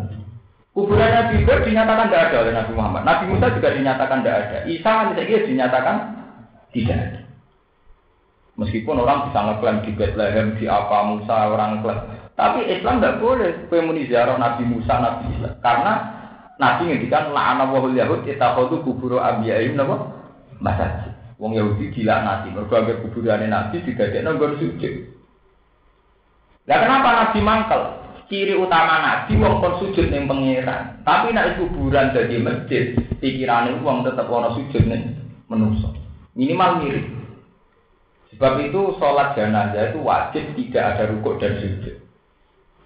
Kuburan Nabi Ibrahim dinyatakan tidak ada oleh Nabi Muhammad. Nabi Musa juga dinyatakan tidak ada. Isa misalnya dinyatakan tidak ada. Meskipun orang bisa ngeklaim di Bethlehem, di apa Musa orang klaim. Tapi Islam tidak boleh pemuni ziarah Nabi Musa, Nabi Isa. Karena Nabi ngendikan la'ana wahul yahud itakhadhu kuburu abiyahim napa? Masjid. Wong Yahudi gila nabi, mergo anggere kuburane nabi didadekno nggon sujud. Lah kenapa nabi mangkel? Ciri utama nabi wong kon sujud ning pangeran. Tapi nek kuburan dadi masjid, pikirane wong tetep ana sujud ning manusa. Minimal mirip. Sebab itu sholat jenazah itu wajib tidak ada rukuk dan sujud.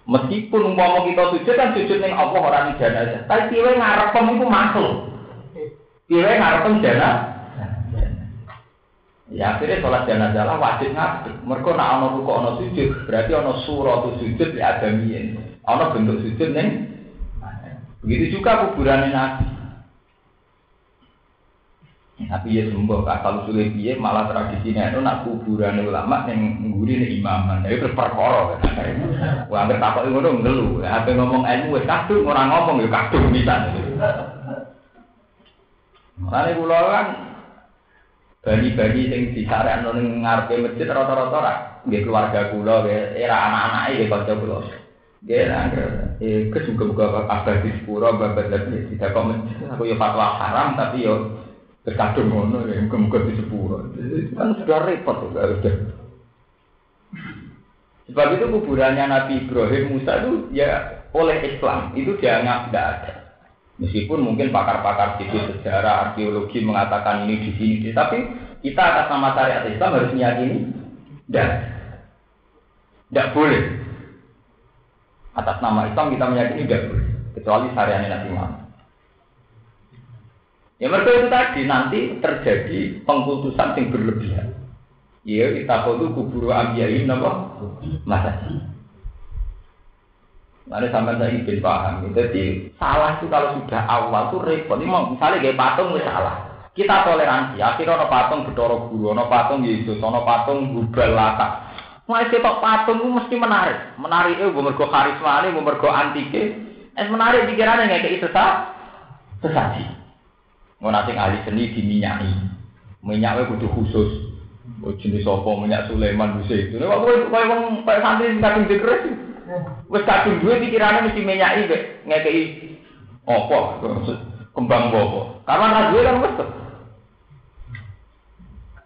Meskipun umpama kita sujud kan sujud ning Allah ora ning jenazah. Tapi piye ngarep itu makhluk. Piye ngarep jenazah Ya akhirnya sholat jenazah lah wajib ngadeg. Mereka nak ono ruko ono sujud, berarti ono surah sujud ya ada mien. Ono bentuk sujud neng. Begitu juga kuburan nabi. Tapi ya sembuh kalau sulit dia malah tradisinya itu nak kuburan ulama yang ngguri nih imaman. Itu terus perkara. Wah nggak takut itu dong ngelu. Apa ngomong ilmu kadung orang ngomong ya kadung bisa. Makanya pulau kan bani-bani sing disarekno ning ngarepe masjid rata-rata ra nggih keluarga kula nggih era anak-anake nggih kanca kula. Nggih eh kesuka-suka apa di sepuro babat lagi tidak kok aku yo fatwa haram tapi yo terkadung ngono ya muga-muga di sepuro. Kan sudah repot sudah udah. Sebab itu kuburannya Nabi Ibrahim Musa itu ya oleh Islam itu dianggap tidak ada. Meskipun mungkin pakar-pakar situ sejarah, arkeologi mengatakan ini di sini, tapi kita atas nama syariat Islam harus meyakini dan tidak boleh. Atas nama Islam kita meyakini tidak boleh, kecuali syariat Nabi Muhammad. Ya mereka itu tadi nanti terjadi pengkultusan yang berlebihan. Ya kita kudu kuburu ambiyain apa? Masa Lalu sampai saya ingin paham. Jadi salah itu kalau sudah awal tuh repot. Ini misalnya kayak patung itu salah. Kita toleransi. Akhirnya ono patung bedoro guru, ono patung Yesus, ono patung gubal laka. Mulai ketok patung itu mesti menarik. Menarik itu gue mergo karisma ini, mergo antike. Es menarik pikirannya nggak kayak sesat, sesaji. Mau nanti ahli seni diminyaki. Minyaknya kudu khusus. Jenis apa minyak Sulaiman bisa itu. Nih waktu kayak wong kayak santri kadung dikres. Wes kadung duwe pikirane mesti menyaki mek ngekeki apa kembang apa. Karena ra duwe kan wes.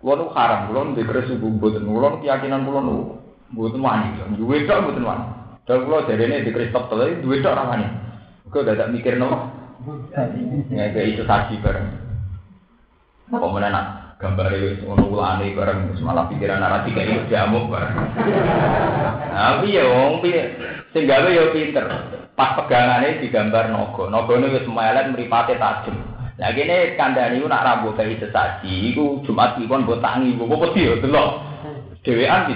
Kulo nu haram, kulo nu dikres ibu mboten, kulo keyakinan kulo nu mboten wani, duwe tok mboten wani. Dan kulo jarene dikres tok tele duwe tok wani. Kok dadak mikir nopo? Ngekeki itu saksi bareng. Apa menanak? gambar itu ngono ulane bareng malah pikiran arah tiga itu jamuk bareng. Tapi ya wong piye sing gawe ya pinter. Pas pegangane digambar naga. Nagane wis melet mripate tajem. Lah kene kandhane iku nak rambut kae sesaji iku Jumat iki kon mbok tangi, mbok wedi ya delok. Dewean.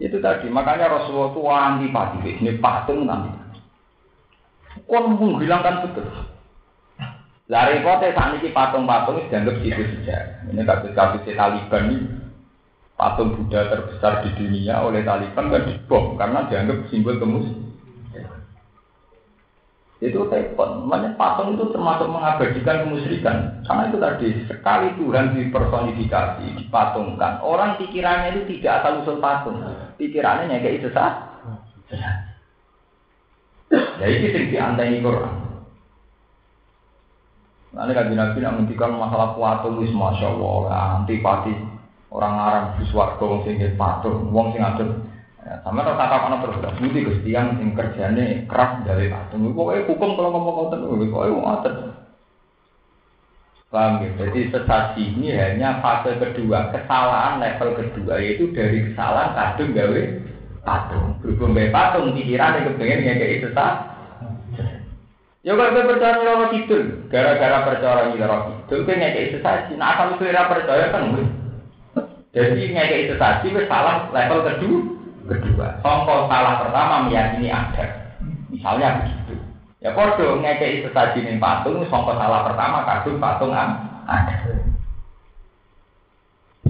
Itu tadi, makanya Rasulullah itu antipati, ini patung nanti. Kon menghilangkan betul. Lah repote saat ini patung-patung dianggap situ saja. Ini kasus-kasus Taliban ini patung Buddha terbesar di dunia oleh Taliban kan dibom karena dianggap simbol kemus. Itu telepon, makanya patung itu termasuk mengabadikan kemusyrikan. Karena itu tadi sekali Tuhan dipersonifikasi, dipatungkan. Orang pikirannya itu tidak asal usul patung, pikirannya kayak itu sah. Ya ini sing diantai Quran. Nanti kan Nabi nak menghentikan masalah wis masya Allah antipati orang Arab di suarga wong sing patung wong sing atur ya, sama tak apa terus budi kestian sing kerjane keras dari patung pokoknya hukum kalau ngomong ngoten pokoknya wong atur Paham ya? Jadi sesaji ini hanya fase kedua, kesalahan level kedua yaitu dari kesalahan kadung gawe patung. Berhubung gawe patung pikiran yang kepengen kayak sesat Ya kalau kita percaya loro kidul, gara-gara percaya loro kidul, kita ngekei sesaji. Nah kalau kita percaya kan gue. Jadi ngekei sesaji, kita salah level kedua. Kedua, contoh salah pertama meyakini ada. Misalnya begitu. Ya kodoh ngekei sesaji nih patung, contoh salah pertama kadung patung ada.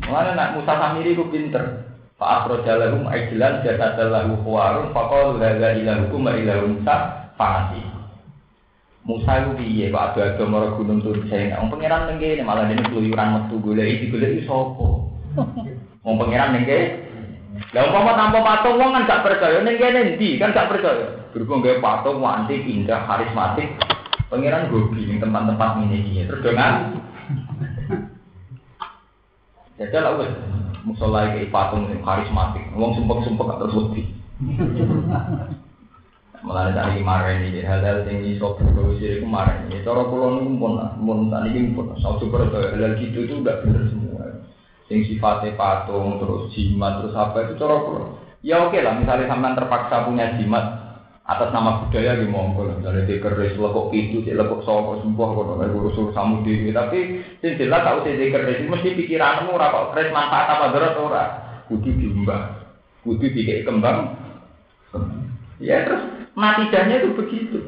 Mana nak Musa Samiri ku pinter. Pak Afrodalahum Aijilan Jasadalahu Khuwarun Fakol Laga Ilahukum Ilahu Musa Fanasi Musa itu piye Pak ada ada mara gunung tuh saya Wong pangeran nengge malah ini keluyuran metu golek iki golek sopo. [LAUGHS] Wong pangeran nengge Lah umpama tanpa patung wong kan gak percaya ning kene ndi kan gak percaya. Berhubung gawe patung wanti indah karismatik. Pangeran hobi ning tempat-tempat ini iki. Terus dengan [LAUGHS] Jajal wis musola iki patung sing karismatik. Wong sumpek-sumpek terus wedi. Mulane tadi kemarin ini hal-hal yang iso itu kemarin ini. Cara pulau niku pun pun tadi ini pun saya coba hal gitu itu udah bener semua. Sing sifatnya patung terus jimat terus apa itu cara pulau. Ya oke lah misalnya sampean terpaksa punya jimat atas nama budaya di monggo misalnya di keris lekuk itu di lekuk soko sembuh kono lagi urus kamu diri. Tapi sing jelas tahu di keris mesti pikiranmu kok keris manfaat apa berat ora? Kudu diumbah kudu dikek kembang. Ya terus natijahnya itu begitu.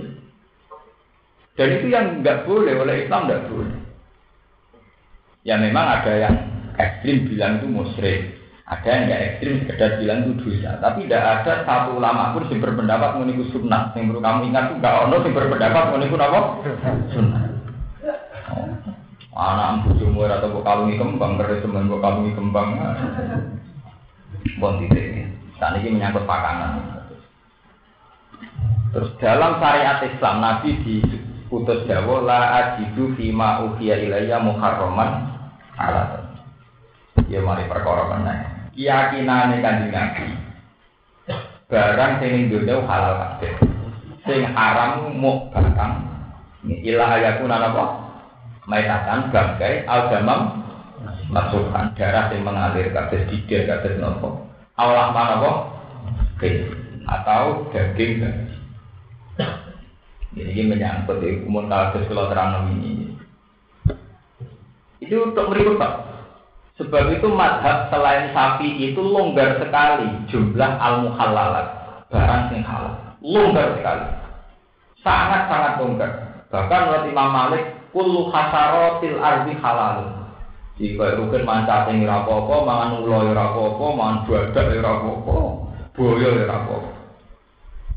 Dan itu yang nggak boleh oleh Islam nggak boleh. Ya memang ada yang ekstrim bilang itu musyrik ada yang nggak ekstrim sekedar bilang itu dosa. Tapi tidak ada satu ulama pun yang berpendapat meniku sunnah. Yang perlu kamu ingat itu nggak ono yang berpendapat meniku apa? Sunnah. Oh. Anak bojomu atau kok kalungi kembang, kerja teman kok kalungi kembang. Bon titik. Saat ini menyangkut pakanan. Terus dalam syariat Islam Nabi diutus Jawa la ajidu fima uhiya ilayya muharraman ala Ya mari perkara meneh keyakinane kanjeng Nabi. Barang sing dunya halal kabeh. Sing haram mu batang. Ilah ayatun apa? Maitatan bangkai al-damam masukkan darah yang mengalir kabeh didel kabeh nopo. Allah mana apa? atau daging Ini menyangkut di umum kalau terang ini. Itu untuk meribut Sebab itu madhab selain sapi itu longgar sekali jumlah al muhalalat barang yang halal. Longgar sekali. Sangat-sangat longgar. Bahkan menurut Imam Malik, kullu hasarotil ardi halal. Jika rukun mancat yang rapopo, mangan ulo yang rapopo, mangan badak rapopo, boyo rapopo.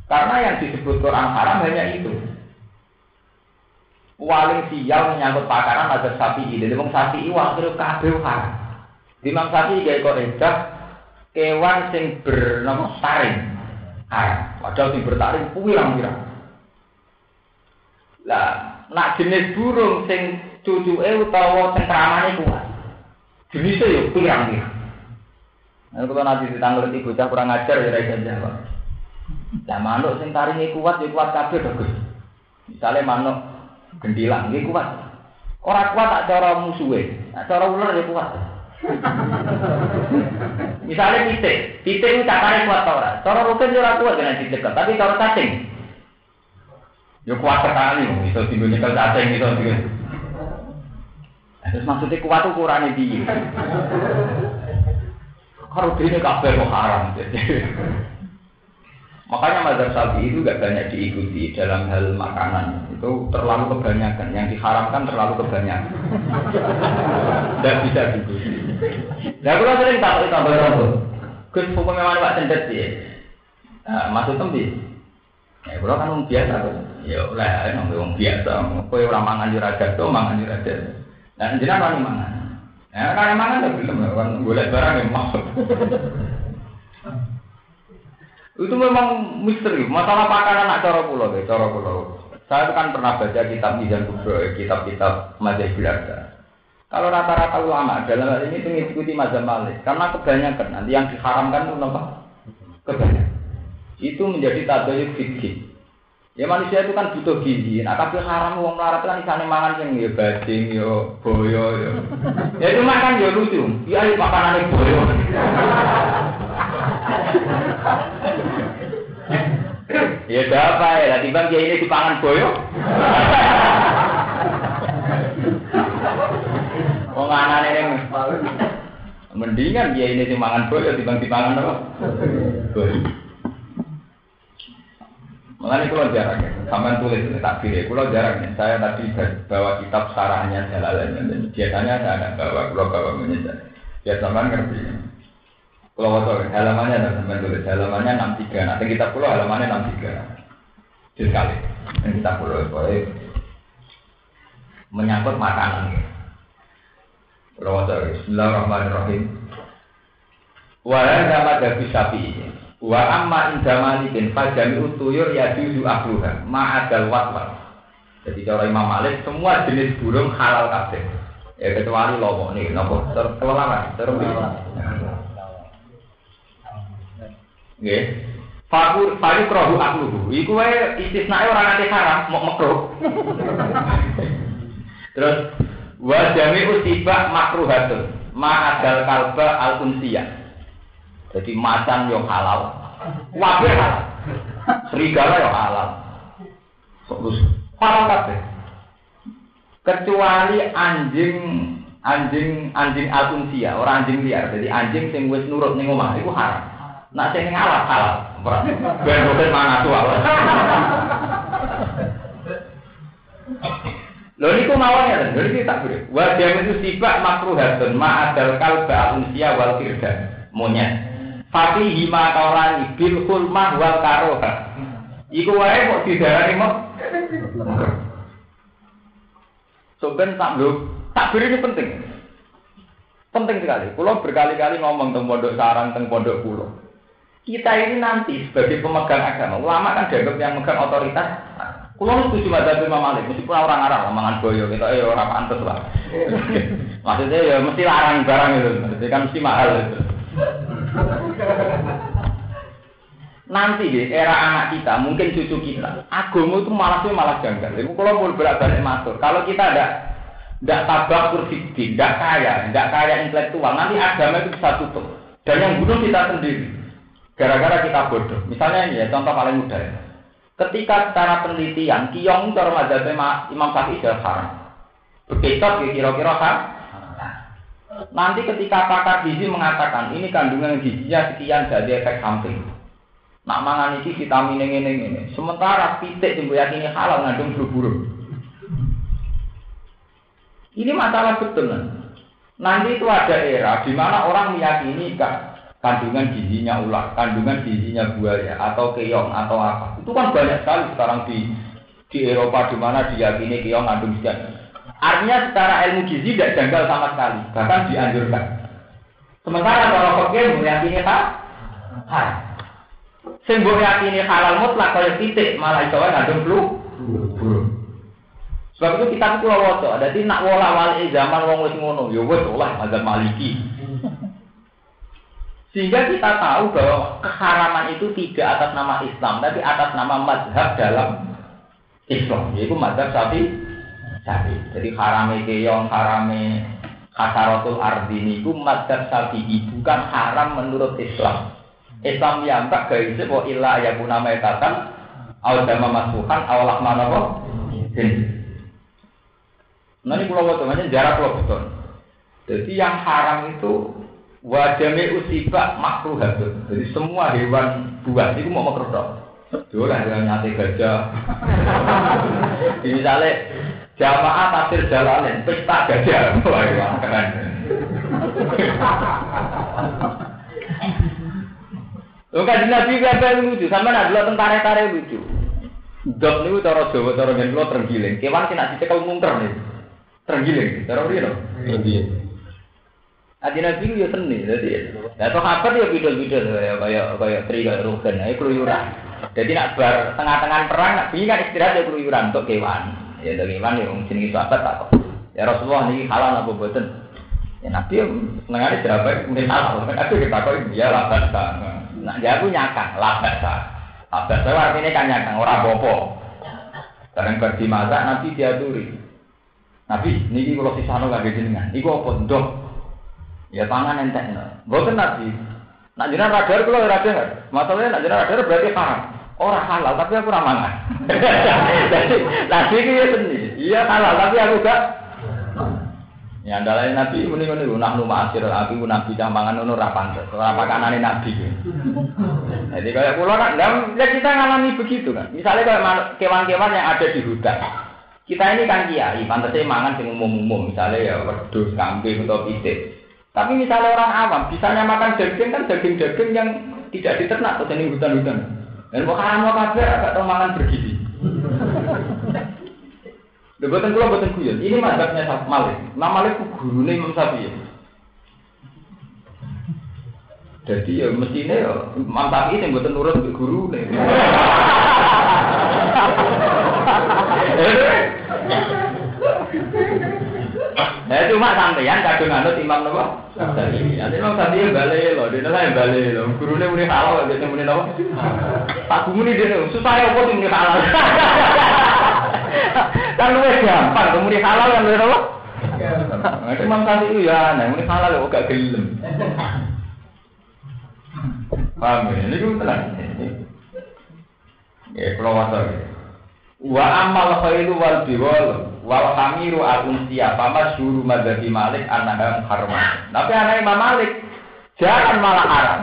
Karena yang disebut Quran haram hanya itu. Waling sial menyangkut pakaran ada sapi ini. Jadi sapi iwang terus kabeh haram. Imam Syafi'i gawe kok edah kewan sing bernama taring. Ah, padahal sing bertaring pirang-pirang. Lah, nak jenis burung sing cucuke utawa cengkramane kuat. Jenisnya yo pirang-pirang. Nah, kalau nanti ditanggung ibu cah kurang ajar ya rakyat jawab. Lah manuk sing taringe kuat ya kuat kabeh to, Gus. Manuk gendilang nggih kuat. Ora kuat tak cara musuhe, tak cara ular ya kuat. Misalnya titik, titik itu cakare kuat tora. Tora rukin juga kuat dengan titik, tapi tora cacing. Ya kuat sekali, bisa tinggal nyekel cacing, bisa tinggal. Terus maksudnya kuat ukurannya dia. Kalau ini kabel kok haram. Makanya mazhab Syafi'i itu gak banyak diikuti dalam hal makanan. Itu terlalu kebanyakan. Yang diharamkan terlalu kebanyakan. Dan bisa diikuti. Nah, kalau sering takut itu tambah rambut. Gus, hukumnya mana Pak Cendet ya? Nah, masuk tembi. Ya, kalau kan biasa tuh. Ya, lah, orang biasa. Kau orang mangan juragan tuh, mangan juragan. Nah, jenah kan mangan. Ya, karena mangan tuh belum. Kan boleh barang yang masuk. Itu memang misteri. Masalah pakanan anak cara pulau, cara pulau. Saya kan pernah baca kitab Mizan Kubro, kitab-kitab Mazhab Belanda. Kalau rata-rata ulama dalam hal ini mengikuti mazhab Malik, karena kebanyakan nanti yang diharamkan itu apa? Kebanyakan. Itu menjadi tabayuk fikih. Ya manusia itu kan butuh gizi. Nah tapi haram uang melarat kan isane mangan yang ya bajing, ya boyo, ya. [LAUGHS] Ya itu makan ya lucu. Ya ini makanan boyo. [LAUGHS] ya apa ya, tiba dia ini dipangan boyo. [LAUGHS] Wong anane mendingan dia ini dimangan boyo dibanding dipangan apa? Boyo. Mengenai kalau jarang ya, sampai tulis takbir ya, kalau jarang ya, saya tadi bawa kitab sarahnya jalalan, dan biasanya saya ada bawa, kalau bawa menyesal. Ya sampean ngerti. Kalau waktu halamannya ada sampean tulis halamannya 63. Nanti kita pulau halamannya 63. Jadi sekali. Dan kita pulau boleh menyangkut makanan. Waktu Bismillahirrahmanirrahim. Wa hadza madhabi syafi'i. Wa amma inda malikin fajami utuyur ya juzu akluha ma'adal watwat. Jadi cara Imam Malik semua jenis burung halal kabeh. Ya kecuali lomo nih, nopo terkelelaran, terkelelaran. Nggih. Fakur fakur krohu akluhu. Iku wae istisnae ora nate haram, mau [LAUGHS] makruh. Terus wa jami'u tiba makruhatun ma adal kalba al unsiyah. Jadi macan yang halal, wabe halal, serigala yang halal. Terus halal kabeh. Kecuali anjing anjing anjing alunsia, orang anjing liar. Jadi anjing sing wis nurut ning omah iku haram. Nak sing alat halal. Ben mana tuh Lho niku mawon ya, lho iki tak beri. Wa itu sifat makruhatun ma adal kalba alunsia wal firdan. Monyet. Tapi hima kaulani bil hulmah wal karoha. Iku wae kok didarani mau. So ben tak lho, tak ini penting. Penting sekali. Pulau berkali-kali ngomong tentang pondok sarang, tentang pondok pulau. Kita ini nanti sebagai pemegang agama, ulama kan dianggap yang megang otoritas. Kulo setuju madzhab Imam Malik, meskipun orang arah mangan boyo, kita ya orang pantes lah. [LAUGHS] Maksudnya ya mesti larang barang itu, jadi kan mesti mahal itu. Nanti di era anak kita, mungkin cucu kita, agama itu malah sih malah janggal. Ibu kalau mau berat balik masuk, kalau kita ada tidak tabak kursi, tidak kaya, tidak kaya intelektual, nanti agama itu bisa tutup. Dan yang bunuh kita sendiri, gara-gara kita bodoh. Misalnya ini ya, contoh paling mudah ya. Ketika secara penelitian, kiong cara madzhab Imam Syafi'i sudah haram. Berkecot ya kira-kira haram. Nanti ketika pakar gizi mengatakan ini kandungan gizinya sekian jadi efek samping. Nak mangan ini vitamin ini ini ini. Sementara pitik yang yakini halal ngandung buru-buru. Ini masalah betul. Nanti itu ada era di mana orang meyakini kandungan gizinya ular, kandungan gizinya buaya atau keong atau apa. Itu kan banyak sekali sekarang di di Eropa di mana diyakini keong ngandung sekian. Artinya secara ilmu gizi tidak janggal sama sekali, bahkan dianjurkan. Sementara kalau fakir meyakini tak, hal. Sing yakini halal mutlak kaya titik malah iso wae ngandung flu. Sebab itu kita kula waca, dadi nak wala wali zaman wong wis ngono, ya wis olah mazhab Maliki. Sehingga kita tahu bahwa keharaman itu tidak atas nama Islam, tapi atas nama mazhab dalam Islam, yaitu mazhab Syafi'i sapi. Jadi harame keong, harame kasaratul ardi niku madzhab syafi'i bukan haram menurut Islam. Islam yang tak gaise bahwa illa ayakuna maitatan au dama masuhan au lahmana apa? Nah ini pulau temannya jarak pulau betul. Jadi yang haram itu wajame usiba makruhatun. Jadi semua hewan buas itu mau makruh Dolan dengan nyate gajah. [LAUGHS] Misalnya Jamaah tafsir jalanin, pesta gajah. Wah, keren. Lo kan nabi apa lucu, sama nak dulu tentara tentara lucu. Dok niku cara Jawa cara ngen kula terenggiling. Kewan sing nak dicekel mungker nih. Terenggiling, cara priye Terenggiling. Adi nabi itu ya seni, jadi. Nah, toh apa dia bidol-bidol kayak kayak tri kayak rugen, ayo keluyuran. Jadi nak bar tengah-tengah perang, nak bingung istirahat ya keluyuran untuk kewan. Ya dari iman ya jenenge sahabat tak kok. Ya Rasulullah niki halal apa boten? Ya Nabi senengane jawab mungkin halal. Aku kita kok ya lah basa. Nah, dia aku nyakang lah basa. Lah basa artinya kan nyakang ora bopo. Sekarang masak nanti dia turi. Nabi, niki kalau sisano gak jenengan. Iku apa ndok? Ya tangan entekno. Boten Nabi. Nak jenengan radar kula radar. Masalahnya nak jenengan radar berarti haram. Orang halal tapi aku ramangan. [LAUGHS] Jadi nabi itu ya seni. Iya halal tapi aku gak. Ya andalane nabi muni ngono iku nahnu ma'asir aku nabi cah mangan ngono ora pantes. Ora pakanane nabi. Jadi kayak kula kan ya kita ngalami begitu kan. Misalnya kayak kewan-kewan yang ada di hutan. Kita ini kan kiai, pantasnya mangan sing umum-umum, misalnya ya wedhus, kambing atau pitik. Tapi misalnya orang awam, bisanya makan daging kan daging-daging yang tidak diternak atau jadi hutan-hutan. Dan mau haram mau kabar agak tahu bergizi. Lho boten kula boten. Ini mazhabnya Malik. Imam Malik ku gurune Imam Syafi'i. Jadi ya mestinya ya Imam Syafi'i sing nurut ke guru nih. [LAUGHS] Nah cuma sampeyan kadung anut Imam napa? Syafi'i. Nanti Imam Syafi'i balik lho, dene lah balik lho. Gurune muni halal, dene muni napa? Tak muni dene susah ya apa [LAUGHS] muni halal. Kan luwes gampang, muni halal kan luwes apa? Nah, Imam Syafi'i ya, nah muni halal kok gak gelem. Paham ya? Ini tenang. Ya, kalau wasal ya. Wa amal khairu wal biwal wal hamiru al unsiya pama syuru madzhabi Malik annaha muharramah. Tapi anak Imam Malik jangan malah haram.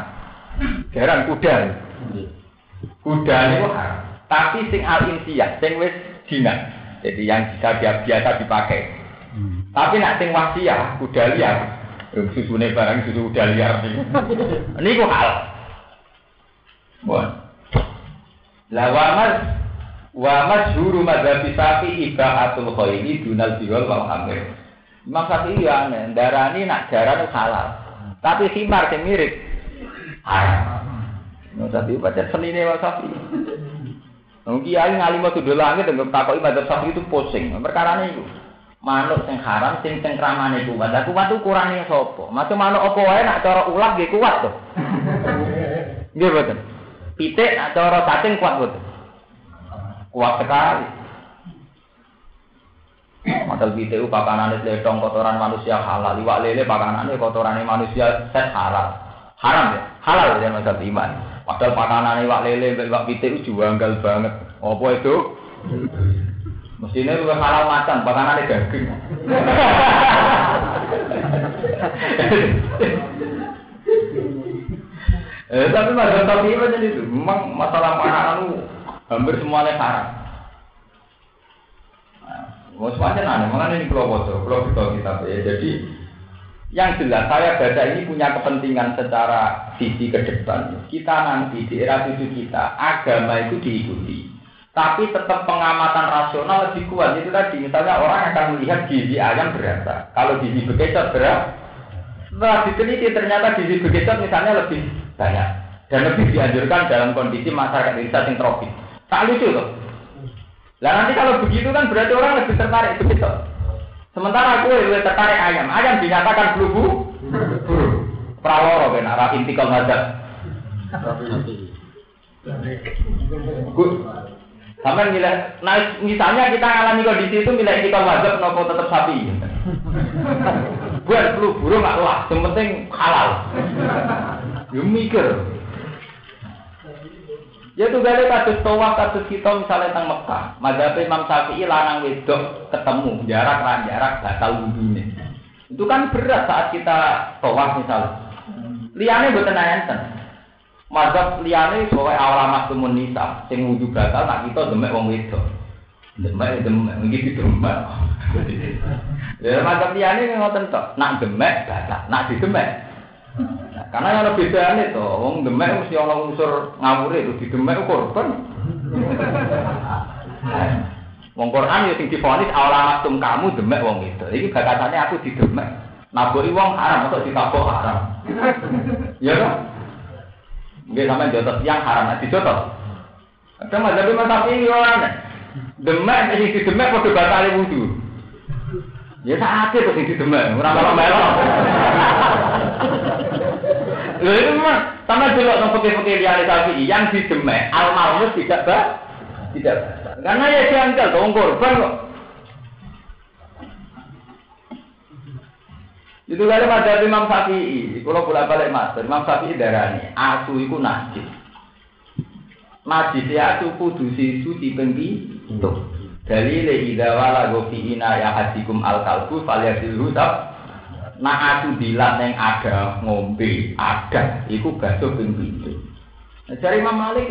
Jarang kuda. Kuda itu haram. Tapi sing al insiya, sing wis dina. Jadi yang bisa biasa dipakai. Tapi nak sing wasiah, kuda liar. Susune barang susu kuda liar Ini kok hal. Bon. Lah wa mas wa masyhuru madzhab Syafi'i ibaatul khairi dunal biwal wal hamir. Imam Syafi'i ya aneh, darani nak jaran halal. Tapi khimar sing mirip haram. Imam baca senine Imam Syafi'i. Nung kiai ngalim tuh langit dengan takoki madzhab itu pusing. Perkara itu manuk sing haram sing cengkramane kuat. Lah kuat kurangnya sapa? Masuk manuk apa wae nak cara ulah nggih kuat to. Nggih boten. Pitik nak cara cacing kuat betul. Kuat sekali. Modal pitik itu pakanan letong kotoran manusia halal. Iwak lele pakanan kotoran manusia set halal. Haram ya? Halal ya masa iman. Padahal pakanan iwak lele, iwak pitik itu janggal banget. Apa itu? Mestinya juga halal macan, pakanan daging. Eh, tapi mazhab tapi macam itu. Memang masalah makanan itu hampir semuanya haram. Mau semuanya nanya, makanya ini kalau bocor, kalau kita kita ya. Jadi yang jelas saya baca ini punya kepentingan secara sisi ke depan. Kita nanti di era tujuh kita agama itu diikuti, tapi tetap pengamatan rasional lebih kuat. Itu tadi misalnya orang akan melihat gizi ayam berapa, kalau gizi bekecot berapa. Setelah diteliti ternyata gizi bekecot misalnya lebih banyak dan lebih dianjurkan dalam kondisi masyarakat desa yang tropis. Tak lucu loh. Lah nanti kalau begitu kan berarti orang lebih tertarik begitu. Sementara aku lebih tertarik ayam. Ayam dinyatakan bulu burung. Praworo ben arah inti kau ngajak. Sampai nilai, nah misalnya kita alami kondisi itu nilai kau ngajak nopo tetap sapi. Buat flu burung nggak lah, yang penting halal. Ya mikir. Ya tuh gale kados tawaf kados kita misalnya teng Mekah, madzhab Imam Syafi'i lanang wedok ketemu jarak lan jarak batal wudune. Itu kan berat saat kita tawaf misalnya. Liane mboten enten. Madzhab liane soal awal maksumun nisa sing wudu batal nak kita demek wong wedok. Demek demek iki demek. [LAUGHS] Ya madzhab liane ngoten tok, nak demek batal, nak didemek karena yang lebih beda itu, wong demek mesti orang unsur ngawur itu di demek korban. [LAUGHS] Wong Quran ya sing difonis awal tum kamu demek wong itu. Iki bakatannya aku di demek. Naboi wong haram atau ditabok haram. [LAUGHS] Ya kan? Nggih sampean jotos yang haram nanti jotos. Ada mazhab mazhab ini orang demek sing di demek padha batale wudu. Ya sakit terus di demek, ora melo-melo. Lha itu memang sama dulu nang putih-putih liane sapi yang di demek almarhum tidak bah tidak karena ya janggal dong korban kok. Itu kali pada Imam Syafi'i, kalau bolak balik mas, Imam Syafi'i darahnya, asu itu najis. Najis ya asu kudu sisu di pengki, tuh. Dalile idza wala fi ina ya hadikum al kalbu falyasil husab. Nah aku dilat yang ada ngombe, ada, iku basuh ping pitu. Nah, cari Imam Malik,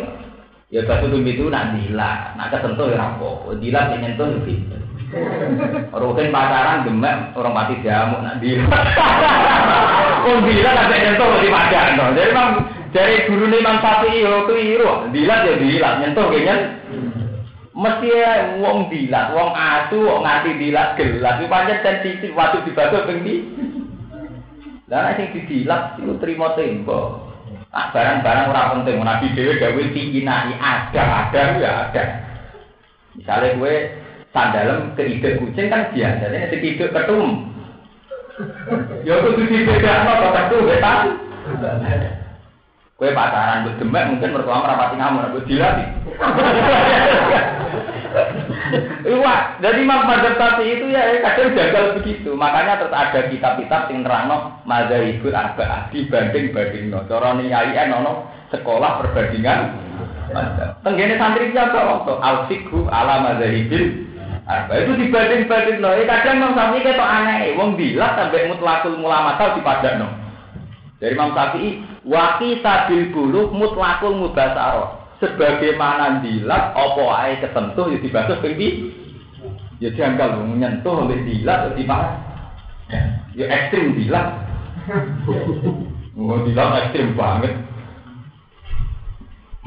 ya basuh ping pitu nak dilat, nak kesentuh ya rapo, dilat yang nyentuh ya pitu. Rukin pacaran demek, orang mati diamuk nak dilat. [LAUGHS] Wong dilat sampai nyentuh di padang. Jadi memang dari guru Imam Syafi'i yo keliru. Dilat ya dilat, nyentuh kayaknya. Mesti ya wong dilat, wong asu, wong nganti dilat gelas. Itu pancen sensitif waktu dibaca bengi. Lah sing didilat itu terima tembok. Ah, barang-barang ora penting, Nabi dhewe gawe tingginai ada, ada ya ada. Misalnya gue sandalem ke ide kucing kan biasa, ini sekiduk ketum. Ya kudu dibedakno kok ketum betan. Kue pacaran buat demek mungkin mertua merapati ngamu, dilatih. Iya, jadi Imam Madzhab Syafi'i itu ya kadang gagal begitu. Makanya terus ada kitab-kitab yang nerangno madzhabul arba'ah dibanding banding no. Cara niyai nono sekolah perbandingan. Tenggene santri siapa waktu al fikhu ala madzhabil arba'ah itu dibanding banding no. Eh, kadang Imam Syafi'i ketok aneh, wong bilang sampai mutlakul mulamatal no. Dari Imam Syafi'i waqi sabil bulu mutlakul mubasaro sebagaimana dilat apa ae ketentuh ya dibatas ping ya janggal menyentuh oleh dilat di mana ya ekstrim dilat oh dilat ekstrim banget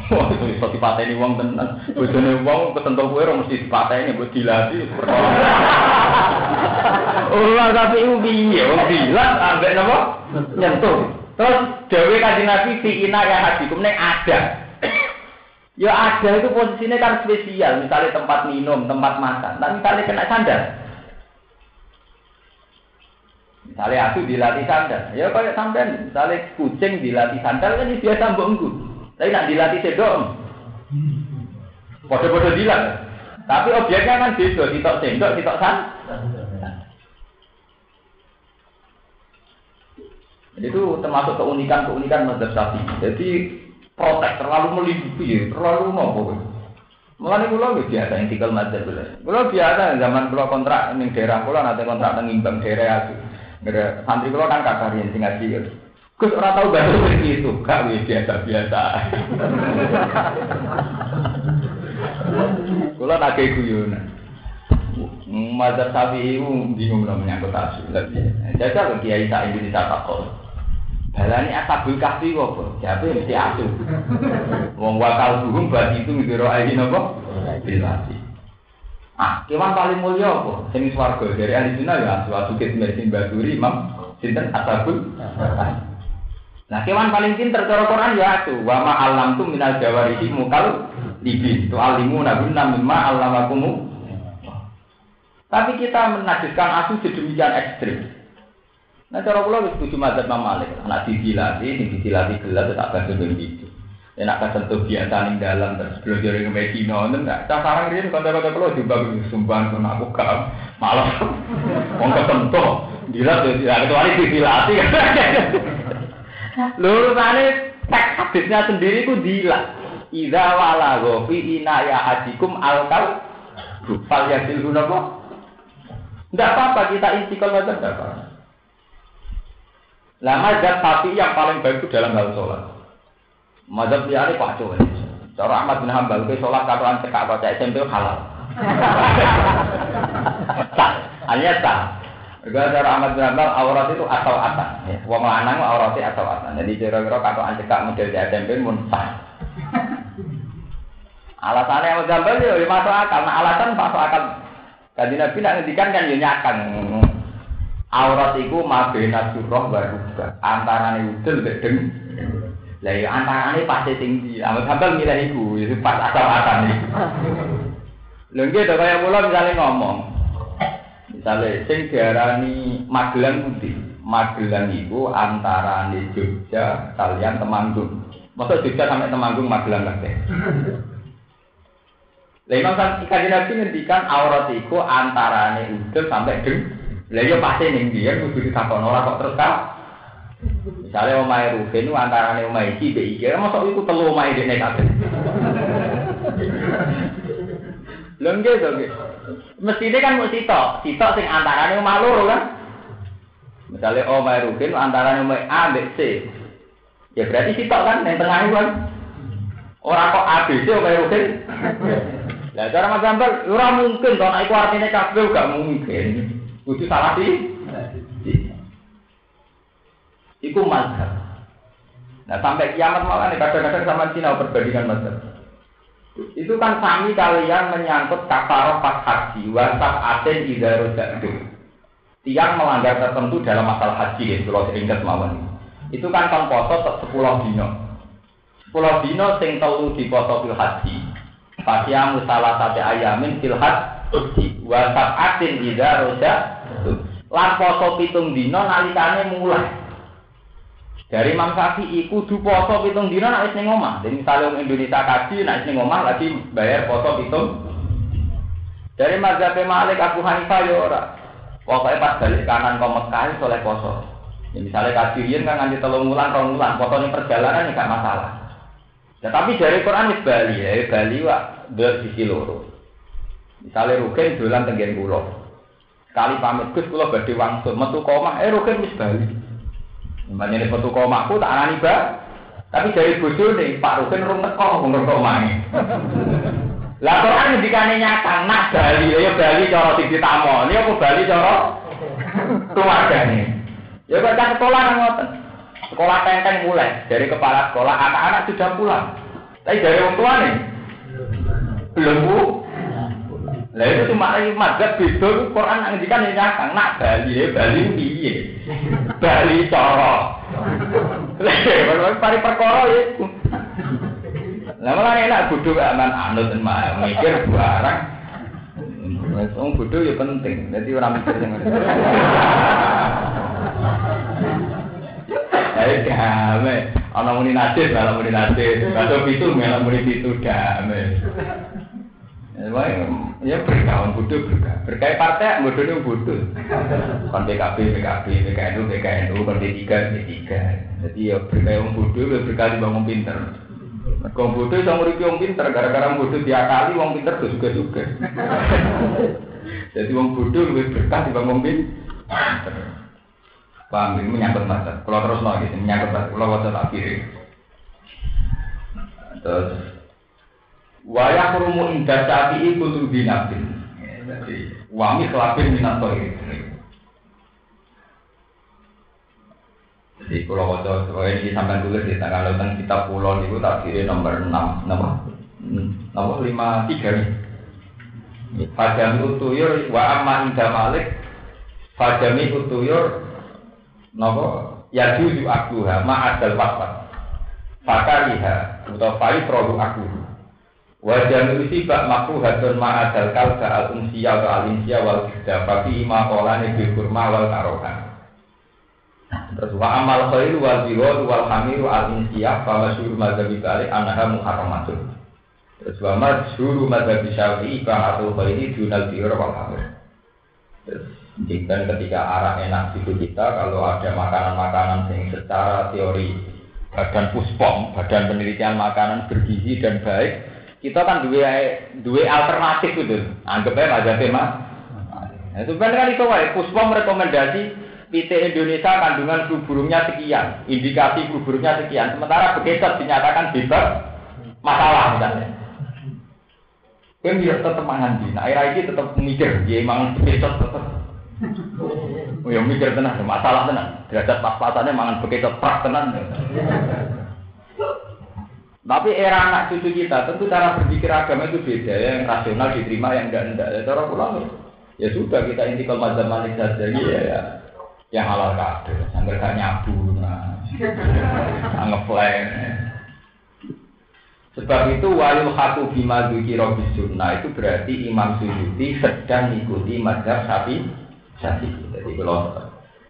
Wah, itu bisa dipateni uang tenan. Bojone uang ketentu kowe ora mesti dipateni mbok dilati. Oh, tapi iku piye? Wong dilat ambek napa? Nyentuh. Terus dewe kanjeng Nabi fi ina ya hadikum nek ada. Ya ada itu posisinya kan spesial, misalnya tempat minum, tempat makan. Nah misalnya kena sandal. Misalnya aku dilatih sandal, ya kayak sampean, misalnya kucing dilatih sandal kan biasa mbongku. Tapi nak dilatih sedok. Bodoh-bodoh dilat. Tapi objeknya kan beda, tidak sendok, tidak sandal. Itu termasuk keunikan-keunikan mazhab Jadi protek, terlalu melindungi, terlalu nopo. Mulane kula wis biasa yang tinggal mazhab kula. Kula biasa zaman kula kontrak ning daerah kula nanti kontrak ning imbang daerah aku. Santri kula kan kakak yang sing ngaji. Gus ora tau bahasa seperti itu, gak wis biasa-biasa. [LAUGHS] Kula tak guyon. Mazhab Syafi'i bingung lah menyangkut asu. Jajal kiai tak Indonesia takut. Balani asabul kahfi apa? Siapa mesti asu. Wong wakal buhum bagi itu ngidoro ayi nopo? Bilasi. Ah, kewan paling mulia apa? Sing swarga dari ahli sunnah ya asu asu kit mesin baturi imam sinten asabul. Nah, kewan paling pinter cara Quran ya asu. Wa ma alam tu minal jawarihi mukal libin. Tu alimu nabunna mimma alamakumu. Tapi kita menajiskan asu sedemikian ekstrim. Nah cara kula wis setuju madzhab Imam Malik. Anak didilati, sing didilati gelas tak bantu ben gitu. Enak kan sentuh biasa ning dalam terus belajar ke Medina ngoten enggak. Cah sarang riyen kanca-kanca kula juga sumbang kon aku gak malah [LAUGHS] wong kesentuh. Dilat ya kecuali didilati. Lurusane [LAUGHS] teks hadisnya sendiri ku dilat. Idza wala fi ina ya hadikum alkal fal yasil gunapa? Enggak apa-apa kita aja enggak apa-apa. Lah mazhab tapi yang paling baik itu dalam hal sholat. Mazhab liane kacau. Cara Ahmad bin Hambal ke sholat katoan cekak baca SMP halal. [LAUGHS] tak, hanya tak. Juga cara Ahmad bin Hambal aurat itu asal atas. Ya. Wong lanang auratnya asal atas. Jadi kira-kira katoan cekak model di SMP pun sah. Alasannya Ahmad bin Hambal ya masuk akal. Nah alasan masuk akal. Kaji Nabi nak ngendikan kan ya nyakan. Aurat iku mabena surah wa rubah. Antarane udel mek deng. Lah ya antarane pasti tinggi. Amal sambal milih iku, pas asal-asal iki. Lha nggih to kaya kula misale ngomong. Misale sing diarani Magelang putih. Magelang iku antarane Jogja kalian Temanggung. Masa Jogja sampai Temanggung Magelang kabeh. Lah Imam Kanjeng Nabi ngendikan aurat iku antarane udel sampai deng. Lah iya pasti ning dia kudu ditakon ora kok terus ta. Misale omahe Ruben antarane omahe iki mbek iki, mosok iku telu omahe dene kabeh. [LAUGHS] Lha nggih to nggih. Mestine kan mesti sitok, sitok sing antarane omah loro kan. Misale omahe Ruben antarane omahe A mbek C. Ya berarti sitok kan yang tengah itu kan. Ora kok ABC omahe Ruben. Lah cara Mas Gambal ora mungkin to nek iku artine kabeh gak mungkin. Kudu salah sih. Iku mazhab. Nah sampai kiamat malah nih kadang-kadang sama Cina perbandingan mazhab. Itu kan sami kalian menyangkut kafaroh pas haji, wasaf aten idarudakdu. Tiang melanggar tertentu dalam masalah haji, ya, kalau seingat mawon. Itu kan kan poso sepuluh dino. Sepuluh dino sing telu di poso fil haji. Fasiyamu salah satu ayamin fil haji. Wasaf aten idarudakdu. Lan poso pitung dino nalikane mulai. Dari Imam Syafi'i kudu poso pitung dino nek ning omah. Jadi misalnya orang Indonesia kaji nek ning omah lagi bayar poso pitung. Dari mazhab Malik Abu Hanifah ya ora. Pokoknya pas balik kanan kau Mekah soleh poso. Ya, misalnya kajian kan nganti telung bulan, rong bulan, foto ini perjalanan ya gak masalah. Ya, tapi dari Quran wis Bali ya, Bali wak dua sisi loro. Misalnya Rukin dolan tenggen pulau. Sekali pamit Gus kula badhe wangsul metu komah eh Rukin wis bali. Ini metu komahku tak anani ba. Tapi dari bojone Pak Rukin rung teko wong komahe. Lah Quran ngendikane nyata nak bali ya bali cara sing ditamoni apa bali cara keluargane. Ya kok kan sekolah ngoten. Sekolah tenteng mulai dari kepala sekolah anak-anak sudah pulang. Tapi dari orang tua nih belum bu. Lah itu cuma lagi mazhab beda Quran nang ngendikan ya nyakang nak Bali ya Bali piye? [LAUGHS] Bali cara. Lah [LAUGHS] pari perkara ya. Lah malah enak bodho aman anut mah mikir barang. Wes wong bodho ya penting. Dadi ora mikir sing ngono. Ayo damai. Ana muni nasib, ana muni nasib. Pitu, ana muni pitu damai. Ya berkawan bodoh berkah. Berkah partai bodohnya bodoh. Kon PKB, PKB, PKNU, PKNU, kon D3, D3. Jadi ya berkah yang bodoh, ya berkah di bangun pinter. Kau bodoh sama nguripi wong pinter, gara-gara bodoh diakali wong pinter tuh juga juga. Jadi wong bodoh lebih berkah di bangun pinter. Paham ini menyangkut masa. Kalau terus lagi menyangkut masa. Kalau waktu tak kiri. Terus Waya kurumu indah sapi itu tuh binabin. Jadi wangi kelapin minat toy. Jadi kalau waktu ini sampai tulis di tanggal tentang kita pulau itu tak kiri nomor enam, nomor nomor lima tiga nih. Fajami utuyur wa aman indah malik. Fajami utuyur nopo ya juju ma adal wasat. Fakariha atau fai produk aku. Wajah nusi bak makruh hatun ma'adal kalba al unsiya atau al insiya wal kida Fafi ima kolani bil kurma wal karohan Terus wa amal khairu wal biwal wal hamiru al insiya Fama syuru madhabi balik anaha muharramatun. Terus wa masyuru madhabi syafi'i Fa'atul khairi dunal biwal wal hamir. Terus jika ketika arah enak itu kita Kalau ada makanan-makanan yang secara teori Badan puspom, badan penelitian makanan bergizi dan baik kita kan dua dua alternatif itu. Anggapnya aja tema nah, itu kan itu wae. Puspa merekomendasi PT Indonesia kandungan flu burungnya sekian indikasi flu burungnya sekian. Sementara begitu dinyatakan bebas masalah misalnya. Kan dia tetap mangan nah air ini tetap mikir dia emang begitu tetap Oh ya mikir tenang, masalah tenang. Derajat pas-pasannya mangan begitu pas tenang. Tapi era anak cucu kita tentu cara berpikir agama itu beda ya, yang rasional diterima yang enggak enggak. Ya, cara pulang ya sudah kita intikal mazhab malik saja ya, ya yang halal kade, sambil gak nyabu, nah, ngeflame. Sebab itu walil hatu bima dzikira sunnah itu berarti Imam Suyuti sedang mengikuti mazhab Syafi'i. Syafi'i. Jadi kalau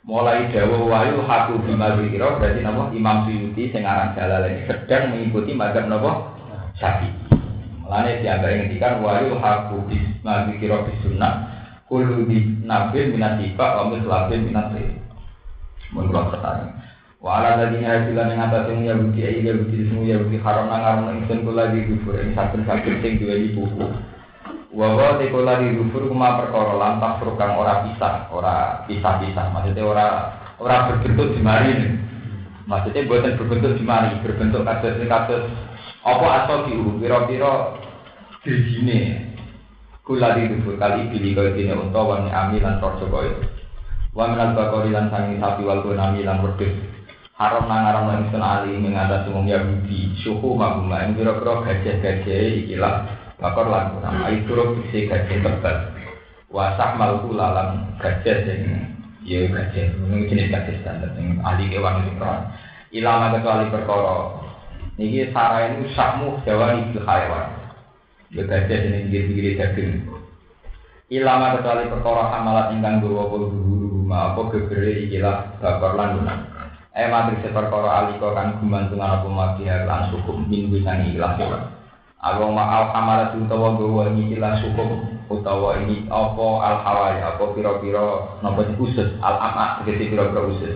mulai dawa wayu hatu bima wiro berarti nama Imam Suyuti sing aran ini sedang mengikuti mazhab napa Syafi'i. Mulane dianggap ngendikan wayu hatu bima wiro sunnah kullu di nabil minat tiba wa mislabin minat sih. Mun kula pertanyaan. Wa ala ladina hasilan yang atas yang Yahudi ayi Yahudi semua Yahudi haram nang haram ingsun kula di kubur ing saben-saben sing duweni buku. Wawa tekola di rufur kuma perkara lantas kang ora pisah, ora pisah-pisah. Maksudnya ora ora berbentuk di mari. Maksudnya buatan berbentuk di mari, berbentuk ini kasus apa asal piro-piro dirjine. Kula di rufur kali pilih kau ini untuk wani ami lan torso kau Wa minal bakori lan sangi sapi wal gunami lan wedus. haram nang haram nang sun ali mengatas umum Yahudi suhu maguma ing kira-kira gajah-gajah ikilah bakor lan kunam ai turuk isi gajah tebal. Wasah malku lalam gajah sing ya gajah. Ini jenis gajah standar yang ahli kewan itu kan ilama kecuali perkara. Niki sarai ini sakmu jawa ibu hayawan ya gajah ini pinggir-pinggir daging. Ilama kecuali perkara amalat ingkang apa guru ma apa gebere ikilah bakor lan kunam Eh matri seperkara alika kan gumantungan apa mabiar lan sukum. Minggu sangi ilah kewan Aku ma al kamara utawa gawa ini ilah sukum utawa ini apa al hawaya apa pira-pira napa usus? Al ama tegese pira-pira usus.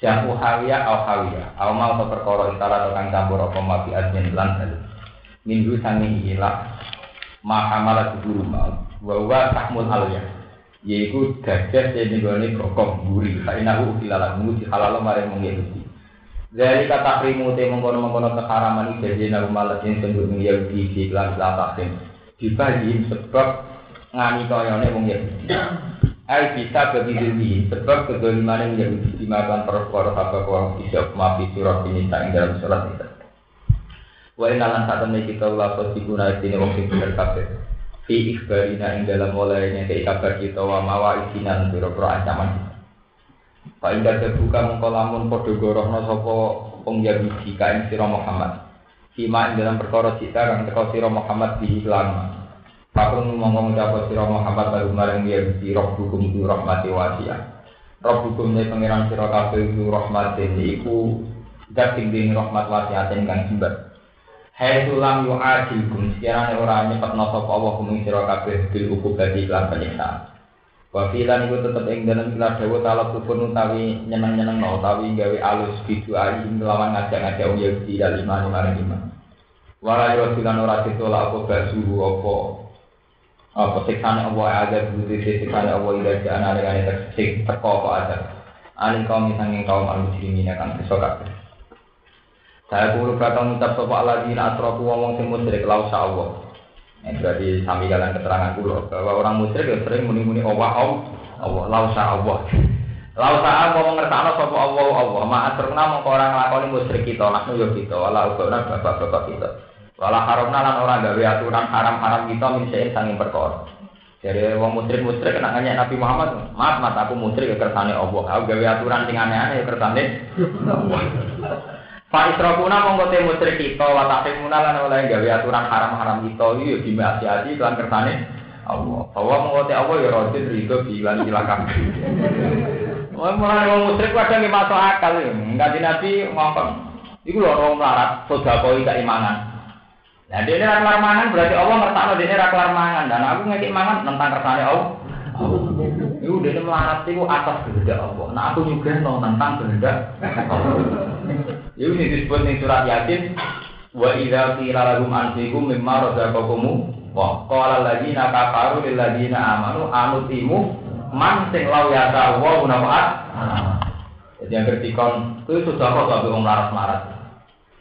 Siapa hawiya al hawiya al mau atau perkara intara kang campur apa mabi adjen lan Minggu sangi ilah mahamara guru mau. Wa tahmul yaitu gajah yang digone gokong guri. Kainahu ilalah muji halal mare mengikuti dari kata krimu te mengkono mengkono keharaman itu jadi nabi malah yang sendiri mengikuti di kelas latakrim dibagi sebab ngani koyone wong Yahudi. Ai bisa bagi sebab kedolimannya menjadi dimakan perkara apa kau bisa maafi surat ini tak dalam surat itu. Wa inalan saat ini kita ulah sosikuna ini wong sing bener kabeh. Fi ikhbarina ing dalam olehnya ke kabar kita wa mawa isinan biro-biro ancaman Pak Indah terbuka mengkolamun podo gorohno sopo wong Yahudi kain siro Muhammad. Sima dalam perkara cita kang teko siro Muhammad di Islam Pakun ngomong ucap siro Muhammad baru maring Yahudi roh hukum itu rahmati wasiya Roh hukumnya pengiran siro kabeh itu rahmati iku Dat tinggi rahmat wasiatin kang jembat Hai tulang yu adil kum sekiranya orang nyepat nasab Allah kuming sira kabeh bil uku bagi iklan penyiksaan. Wa filan iku tetep ing dalem ikhlas dawa talak kupun utawi nyeneng-nyeneng no utawi gawe alus bidu ayi melawan ngajak-ngajak wong Yahudi dal iman marang iman. Wala yo filan ora ditolak apa basuhu apa apa siksane Allah ada budi siksane Allah ila jana dengan tersik teko apa ada. Alin kaum sanging kaum al-muslimin akan besok kabeh. Saya kulo kata ngucap sapa alladzina asrafu wong sing musyrik lau Allah. Ini berarti sami kalian keterangan kulo bahwa orang musyrik ya sering muni-muni Allah Allah lau Allah. Lau Allah mau ngertakno sapa Allah Allah. Ma asruna mongko orang lakoni musyrik kita nahnu yo kita wala ubana bapak-bapak kita. Wala haramna lan ora gawe aturan haram-haram kita min sanging perkara. Jadi wong musyrik musyrik kena nanya Nabi Muhammad, maaf mas aku musyrik ya kersane Allah. Aku gawe aturan sing aneh-aneh ya kersane Allah. Pak Isrofuna mongko te musyrik kita wa tahrimuna lan oleh gawe aturan haram-haram kita iki yo dimaksiati lan kersane Allah. Bahwa mongko te Allah ya rajin rido bilan silakan. Wong mulai wong musyrik kadang masuk akal ya. Enggak Nabi ngomong. Iku lho orang melarat sedekah keimanan. Nah, dia ini raklar mangan berarti Allah ngertakno dia ini raklar mangan dan aku ngekik mangan tentang kersane Allah. Iku dia ini melarat itu atas kehendak Allah. Nah aku juga no tentang kehendak Allah. Ini disebut di surat Yasin. Wa idza qila lahum anfiqu mimma razaqakum wa qala alladziina kafaru lil ladziina amanu anutimu man sing law ya wa nafaat. Jadi yang ketikon itu sudah kok sampai orang larat-larat.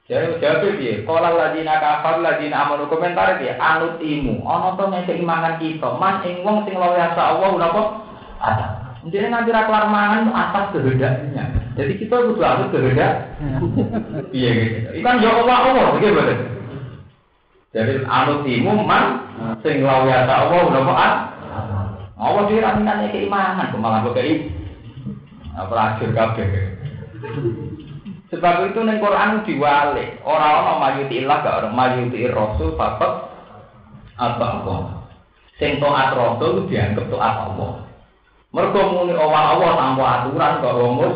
Jadi jawab dia, kalau ladina kafar ladina amanu komentar dia, anut imu, ono to ngeke imangan kita, man ing wong sing law ya Allah napa? Ada. Jadi nanti raklar mangan atas kehendaknya. Jadi kita butuh atas kehendak. Iya gitu. Ikan ya Allah Allah, begitu Jadi anut imu man sing law ya Allah napa? Allah dia raminane keimanan, kemalan kei. Apa ajur kabeh. Sebab itu neng Quran diwale orang-orang mayuti ilah gak orang mayuti rasul bapak apa apa. Sing taat rasul dianggap taat Allah. Mergo muni Allah tanpa aturan kok rumus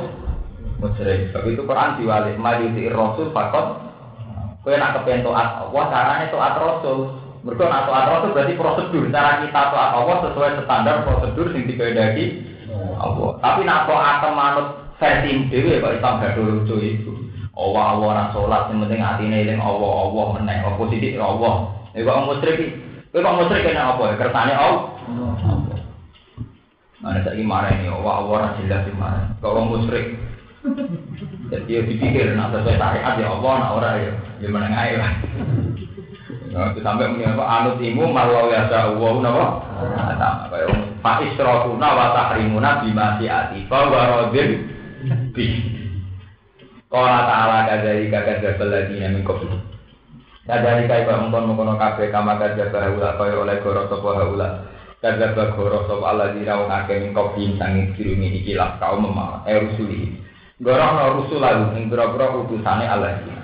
musyrik. Sebab itu Quran diwale mayuti rasul bapak Kowe nak kepen taat Allah caranya taat rasul. Mergo nak rasul berarti prosedur cara kita taat Allah sesuai standar prosedur sing dikehendaki Allah. Tapi nak taat manut versi dewi kok Islam gak lucu itu. Allah Allah orang sholat yang penting hati ini Allah Allah meneng apa sidik Allah. Kok musyrik Kowe kok musyrik kena apa? Kersane Allah. Mana saya marah ini Allah orang jelas marah. Kalau musyrik jadi dia dipikir nak sesuai syariat ya Allah nak orang ya ya meneng ae lah. Nah, sampai muni apa anut imu malau ya Allah napa? Nah, kaya Pak Isrofuna wa tahrimuna bima siati fa wa radin bi. Qala ta'ala kadzalika kadzdzabal ladina min qablihim. Kadzalika iba mengkon-mengkon kabeh kama kadzdzaba haula kaya oleh goro sapa haula. Kadzdzaba goro sapa alladzina wong akeh min qablihim sanging kirumi iki lah kaum memang eh rusuli. Goro ana rusul lalu ing pira-pira utusane alladzina.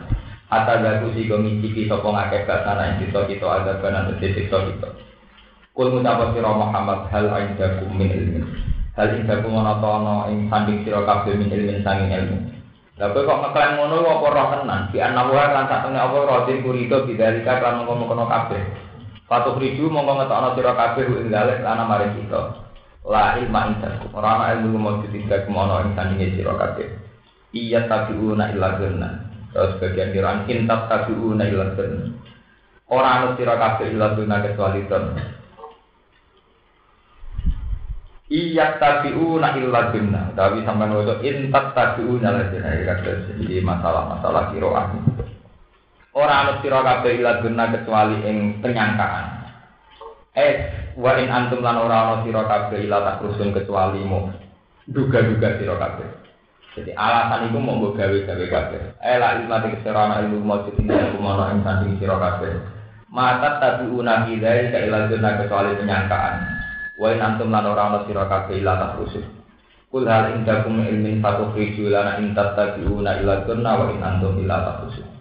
Hatta gaku si gomiciki sapa ngakeh basana ing kita kita ada banan siksa kita. Kul ngucap sira Muhammad hal indakum min ilmin. Hal indakum ana ta ana ing sanding sira min ilmin sanging ilmu. Lah kok ngeklaim ngono apa roh tenan? Di ana wae lan sak temne apa rodin kurido bidarika kan ngono-ngono kabeh. Patuh riju mongko ngetokno sira kabeh ing dalek ana mari kita. La ilma indakum. Ora ana ilmu mujud indakum ana ing sandinge sira kabeh. Iya tabiuna illa dhanna. Terus bagian kiraan intab tabiuna illa dhanna. Ora ana sira kabeh illa dhanna kecuali dhanna. Iya tabi'una illa binna. Tapi sampai waktu intat tabi'una lah jenah. Jadi masalah-masalah kiroah. Orang anu sira kabeh illa binna kecuali ing penyangkaan. Eh, wa in antum lan ora ana sira kabeh illa takrusun kecuali mu. Duga-duga sira kabeh. Jadi alasan itu mau gue gawe-gawe kabeh. Eh la ilmu te kesera ilmu mau ing kumono ing sanding sira kabeh. Mata tabi'una bidai ka illa binna kecuali penyangkaan. Wa in antum lan ora ana sira kabeh ila takrusul. Kul hal indakum ilmin fatukhriju lana in tattabi'una ila kunna wa in antum ila takrusul.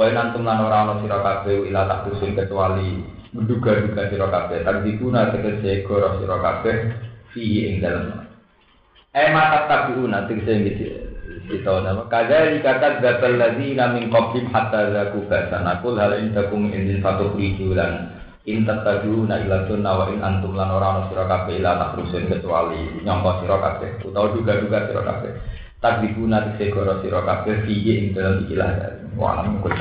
Wa in antum lan ora ana sira kabeh ila takrusul kecuali menduga-duga sira kabeh takdikuna tegese goro sira kabeh fihi ing dalem. Eh mata tabi'una tegese gitu. Kita nama kadari kata zatal ladina min qablim hatta zaku basana kul hal indakum ilmin fatukhriju lana in tattabi'una ila sunna wa in antum lan ora ana sira ila takrusun kecuali nyangka sira kabeh utawa duga-duga sira takdibuna tegese goro sira kabeh fiye ing dalam ikilah. Wa alam kul